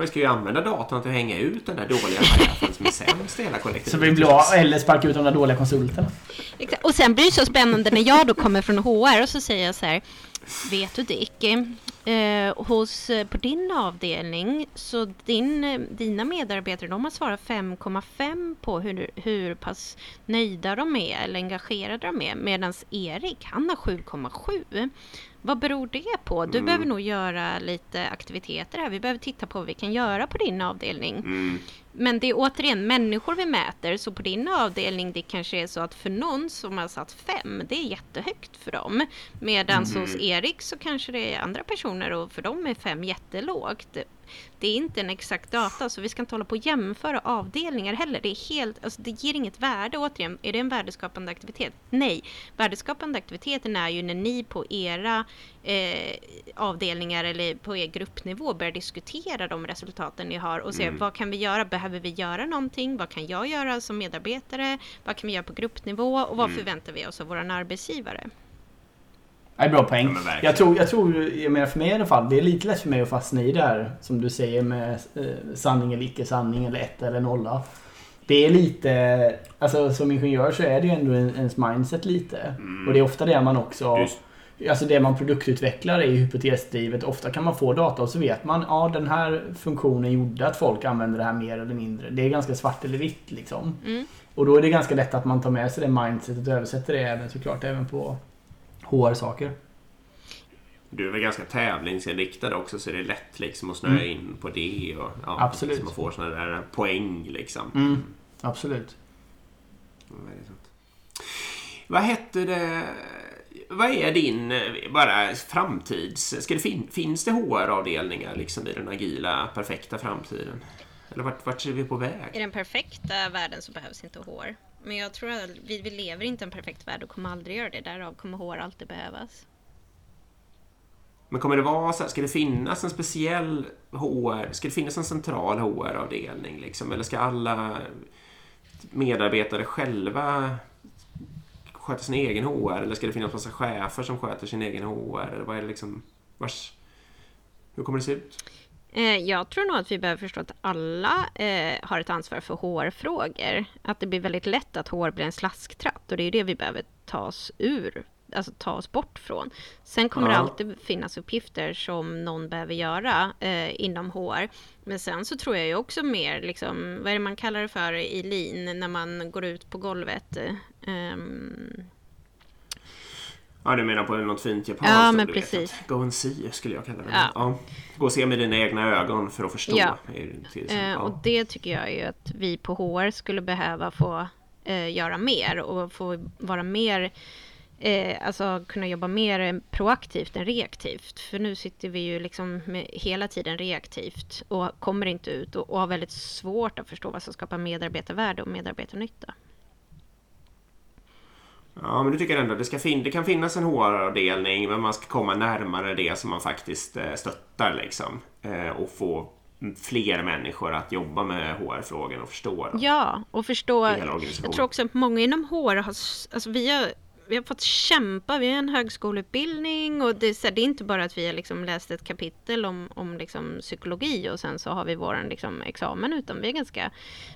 Vi ska ju använda datan till att hänga ut den där dåliga chefen som är sämst i hela kollektivet. Så vi blir av, eller sparka ut de där dåliga konsulterna. Och sen blir det så spännande när jag då kommer från HR och så säger jag så här. Vet du Dick, eh, hos, eh, på din avdelning så din, eh, dina medarbetare de har svarat 5,5 på hur, hur pass nöjda de är eller engagerade de är medan Erik han har 7,7. Vad beror det på? Du Mm. behöver nog göra lite aktiviteter här. Vi behöver titta på vad vi kan göra på din avdelning. Mm. Men det är återigen människor vi mäter, så på din avdelning det kanske är så att för någon som har satt fem, det är jättehögt för dem. Medan Mhm. hos Erik så kanske det är andra personer och för dem är fem jättelågt. Det är inte en exakt data, så vi ska inte hålla på och jämföra avdelningar heller. Det, är helt, alltså det ger inget värde. Återigen, är det en värdeskapande aktivitet? Nej. Värdeskapande aktiviteten är ju när ni på era eh, avdelningar eller på er gruppnivå börjar diskutera de resultaten ni har och se Mm. vad kan vi göra? Behöver vi göra någonting? Vad kan jag göra som medarbetare? Vad kan vi göra på gruppnivå? Och vad Mm. förväntar vi oss av vår arbetsgivare? Det är bra poäng. Ja, jag, tror, jag tror, jag menar för mig i alla fall, det är lite lätt för mig att fastna i det här som du säger med eh, sanning eller icke sanning eller ett eller nolla. Det är lite, alltså som ingenjör så är det ju ändå en- ens mindset lite. Mm. Och det är ofta det man också, Just. Alltså det man produktutvecklar är ju hypotesdrivet. Ofta kan man få data och så vet man, ja den här funktionen gjorde att folk använder det här mer eller mindre. Det är ganska svart eller vitt liksom. Mm. Och då är det ganska lätt att man tar med sig det mindsetet och översätter det även såklart även på HR-saker. Du är väl ganska tävlingsinriktad också så det är lätt liksom att snöa in på det och ja, Absolut. Så man får såna där poäng liksom. Mm. Absolut. Väldigt sant. Vad hette det? Vad är din eh, bara framtids... Ska det fin, finns det HR-avdelningar liksom i den agila perfekta framtiden? Eller vart, vart är vi på I väg? den perfekta världen så behövs inte HR. Men jag tror att vi, vi lever inte i en perfekt värld och kommer aldrig göra det. Därav kommer HR alltid behövas. Men kommer det vara så här, ska det finnas en speciell HR, ska det finnas en central HR-avdelning liksom? Eller ska alla medarbetare själva sköta sin egen HR? Eller ska det finnas massa chefer som sköter sin egen HR? Eller vad är det liksom, vars, hur kommer det se ut? Eh, jag tror nog att vi behöver förstå att alla eh, har ett ansvar för HR-frågor. Att det blir väldigt lätt att HR blir en slasktratt och det är det vi behöver ta oss ur, alltså ta oss bort från. Sen kommer det Ja. alltid finnas uppgifter som någon behöver göra eh, inom HR. Men sen så tror jag ju också mer, liksom, vad är det man kallar det för i lean, när man går ut på golvet? Ehm, Ja, du menar på något fint japanskt Ja, men vet precis. att Go and see skulle jag kalla det. Ja. Ja. Gå och se med dina egna ögon för att förstå. Ja. Eh, Ja. och det tycker jag ju att vi på HR skulle behöva få eh, göra mer och få vara mer Eh, alltså kunna jobba mer proaktivt än reaktivt. För nu sitter vi ju liksom hela tiden reaktivt och kommer inte ut och, och har väldigt svårt att förstå vad som skapar medarbetarvärde och medarbetarnytta. Ja, men du tycker ändå att det, ska fin- det kan finnas en HR-avdelning men man ska komma närmare det som man faktiskt eh, stöttar liksom. Eh, och få fler människor att jobba med HR-frågor och förstå dem. Ja, och förstå. Jag tror också att många inom HR har, alltså vi har, vi har fått kämpa, vi har en högskoleutbildning och det, är så här, det är inte bara att vi har liksom läst ett kapitel om, om liksom psykologi och sen så har vi vår liksom examen utan vi är ganska,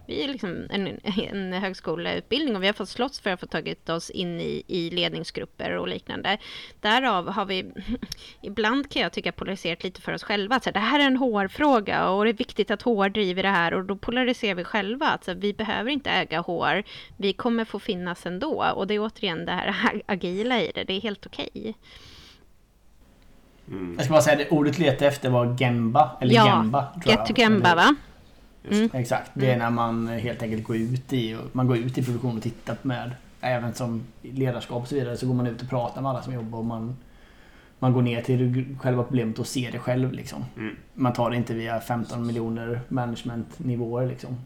vi är liksom en, en högskoleutbildning och vi har fått slåss för att få tagit oss in i, i ledningsgrupper och liknande. Därav har vi, (laughs) ibland kan jag tycka polariserat lite för oss själva, att så här, det här är en HR-fråga och det är viktigt att HR driver det här och då polariserar vi själva, att så här, vi behöver inte äga HR, vi kommer få finnas ändå och det är återigen det här (laughs) agila i det, det är helt okej. Mm. Jag ska bara säga det ordet letade efter var Gemba. Eller Ja, Gemba. tror Get jag. to Gemba va? Mm. Exakt. Det är när man helt enkelt går ut i, man går ut i produktion och tittar med. Även som ledarskap och så vidare så går man ut och pratar med alla som jobbar och man, man går ner till själva problemet och ser det själv. Liksom. Mm. Man tar det inte via 15 miljoner managementnivåer. Liksom.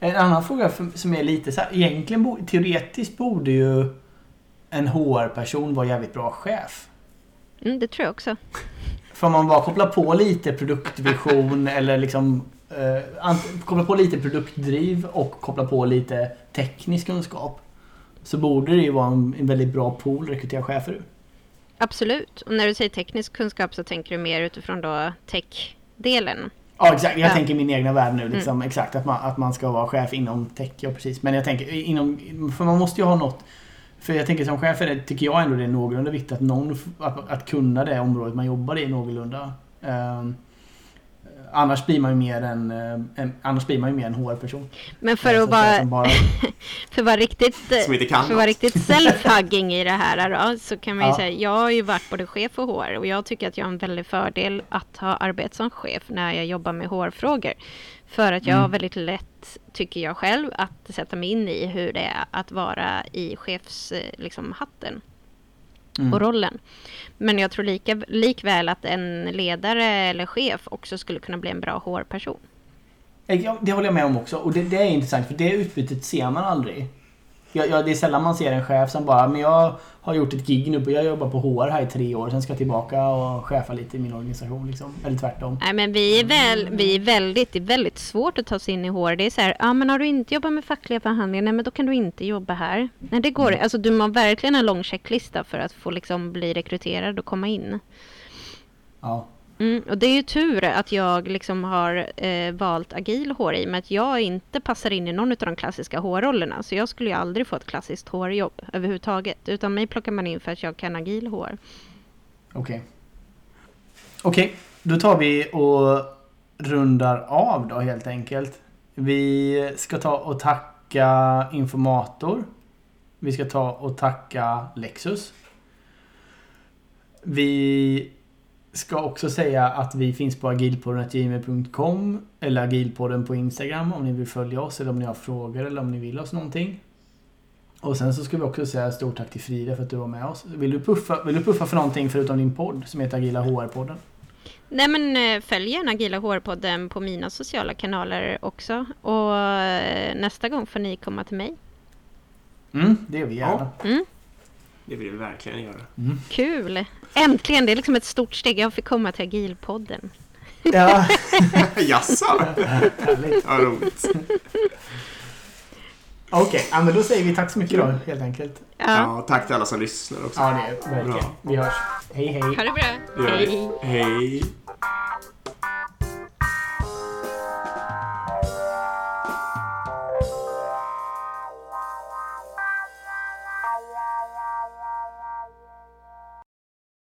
En annan fråga som är lite så här. Egentligen, teoretiskt borde ju en HR-person vara jävligt bra chef. Mm, det tror jag också. För om man bara kopplar på lite produktvision (laughs) eller liksom eh, kopplar på lite produktdriv och kopplar på lite teknisk kunskap. Så borde det ju vara en, en väldigt bra pool att rekrytera chefer ur. Absolut. Och när du säger teknisk kunskap så tänker du mer utifrån då tech-delen. Ja exakt, jag Ja. tänker min egna värld nu. Liksom, Exakt, att man, att man ska vara chef inom tech. Ja, precis. Men jag tänker inom... För man måste ju ha något... För jag tänker som chef är det, tycker jag ändå det är någorlunda viktigt att någon... Att, att kunna det området man jobbar i någorlunda. Um, annars blir man ju mer en, eh, en, annars blir man ju mer en HR-person. Men för Så att som bara, (laughs) för att vara riktigt, eh, för att vara riktigt self-hugging i det här då, så kan man ju Ja. säga, jag har ju varit både chef och HR och jag tycker att jag har en väldig fördel att ha arbetat som chef när jag jobbar med HR-frågor. För att jag har Mm. väldigt lätt, tycker jag själv, att sätta mig in i hur det är att vara i chefs, eh, liksom, hatten mm. och rollen. Men jag tror lika, likväl att en ledare eller chef också skulle kunna bli en bra HR-person. Ja, det håller jag med om också. Och det, det är intressant för det utbytet ser man aldrig. Jag, jag, det är sällan man ser en chef som bara, men jag har gjort ett gig nu, på, jag jobbar på HR här i tre år, sen ska jag tillbaka och chefa lite i min organisation. Liksom. Eller tvärtom. Nej men vi är, väl, vi är väldigt, det är väldigt svårt att ta sig in i HR. Det är så här, ja men har du inte jobbat med fackliga förhandlingar, nej men då kan du inte jobba här. Nej det går Alltså du har verkligen en lång checklista för att få liksom bli rekryterad och komma in. Ja. Mm, och det är ju tur att jag liksom har eh, valt agil hår i och med att jag inte passar in i någon av de klassiska hårrollerna. Så jag skulle ju aldrig få ett klassiskt hårjobb överhuvudtaget. Utan mig plockar man in för att jag kan agil hår. Okej. Okej, då tar vi och rundar av då helt enkelt. Vi ska ta och tacka Informator. Vi ska ta och tacka Lexus. Vi ska också säga att vi finns på agilpodden.gmail.com eller agilpodden på Instagram om ni vill följa oss eller om ni har frågor eller om ni vill oss någonting. Och sen så ska vi också säga stort tack till Frida för att du var med oss. Vill du puffa, vill du puffa för någonting förutom din podd som heter Agila HR-podden? Nej men eh, följ gärna Agila HR-podden på mina sociala kanaler också. Och eh, nästa gång får ni komma till mig. Mm, det gör vi gärna. Mm, Det vill vi verkligen göra. kul! Äntligen! Det är liksom ett stort steg. Jag fick komma till Agilpodden. Ja, (laughs) Jaså? Vad roligt. Okej, ja, men då säger vi tack så mycket då helt enkelt. Ja, Ja, tack till alla som lyssnar också. Ja, det är verkligen. Bra. Vi hörs. Hej hej. ha det bra! Vi. Hej.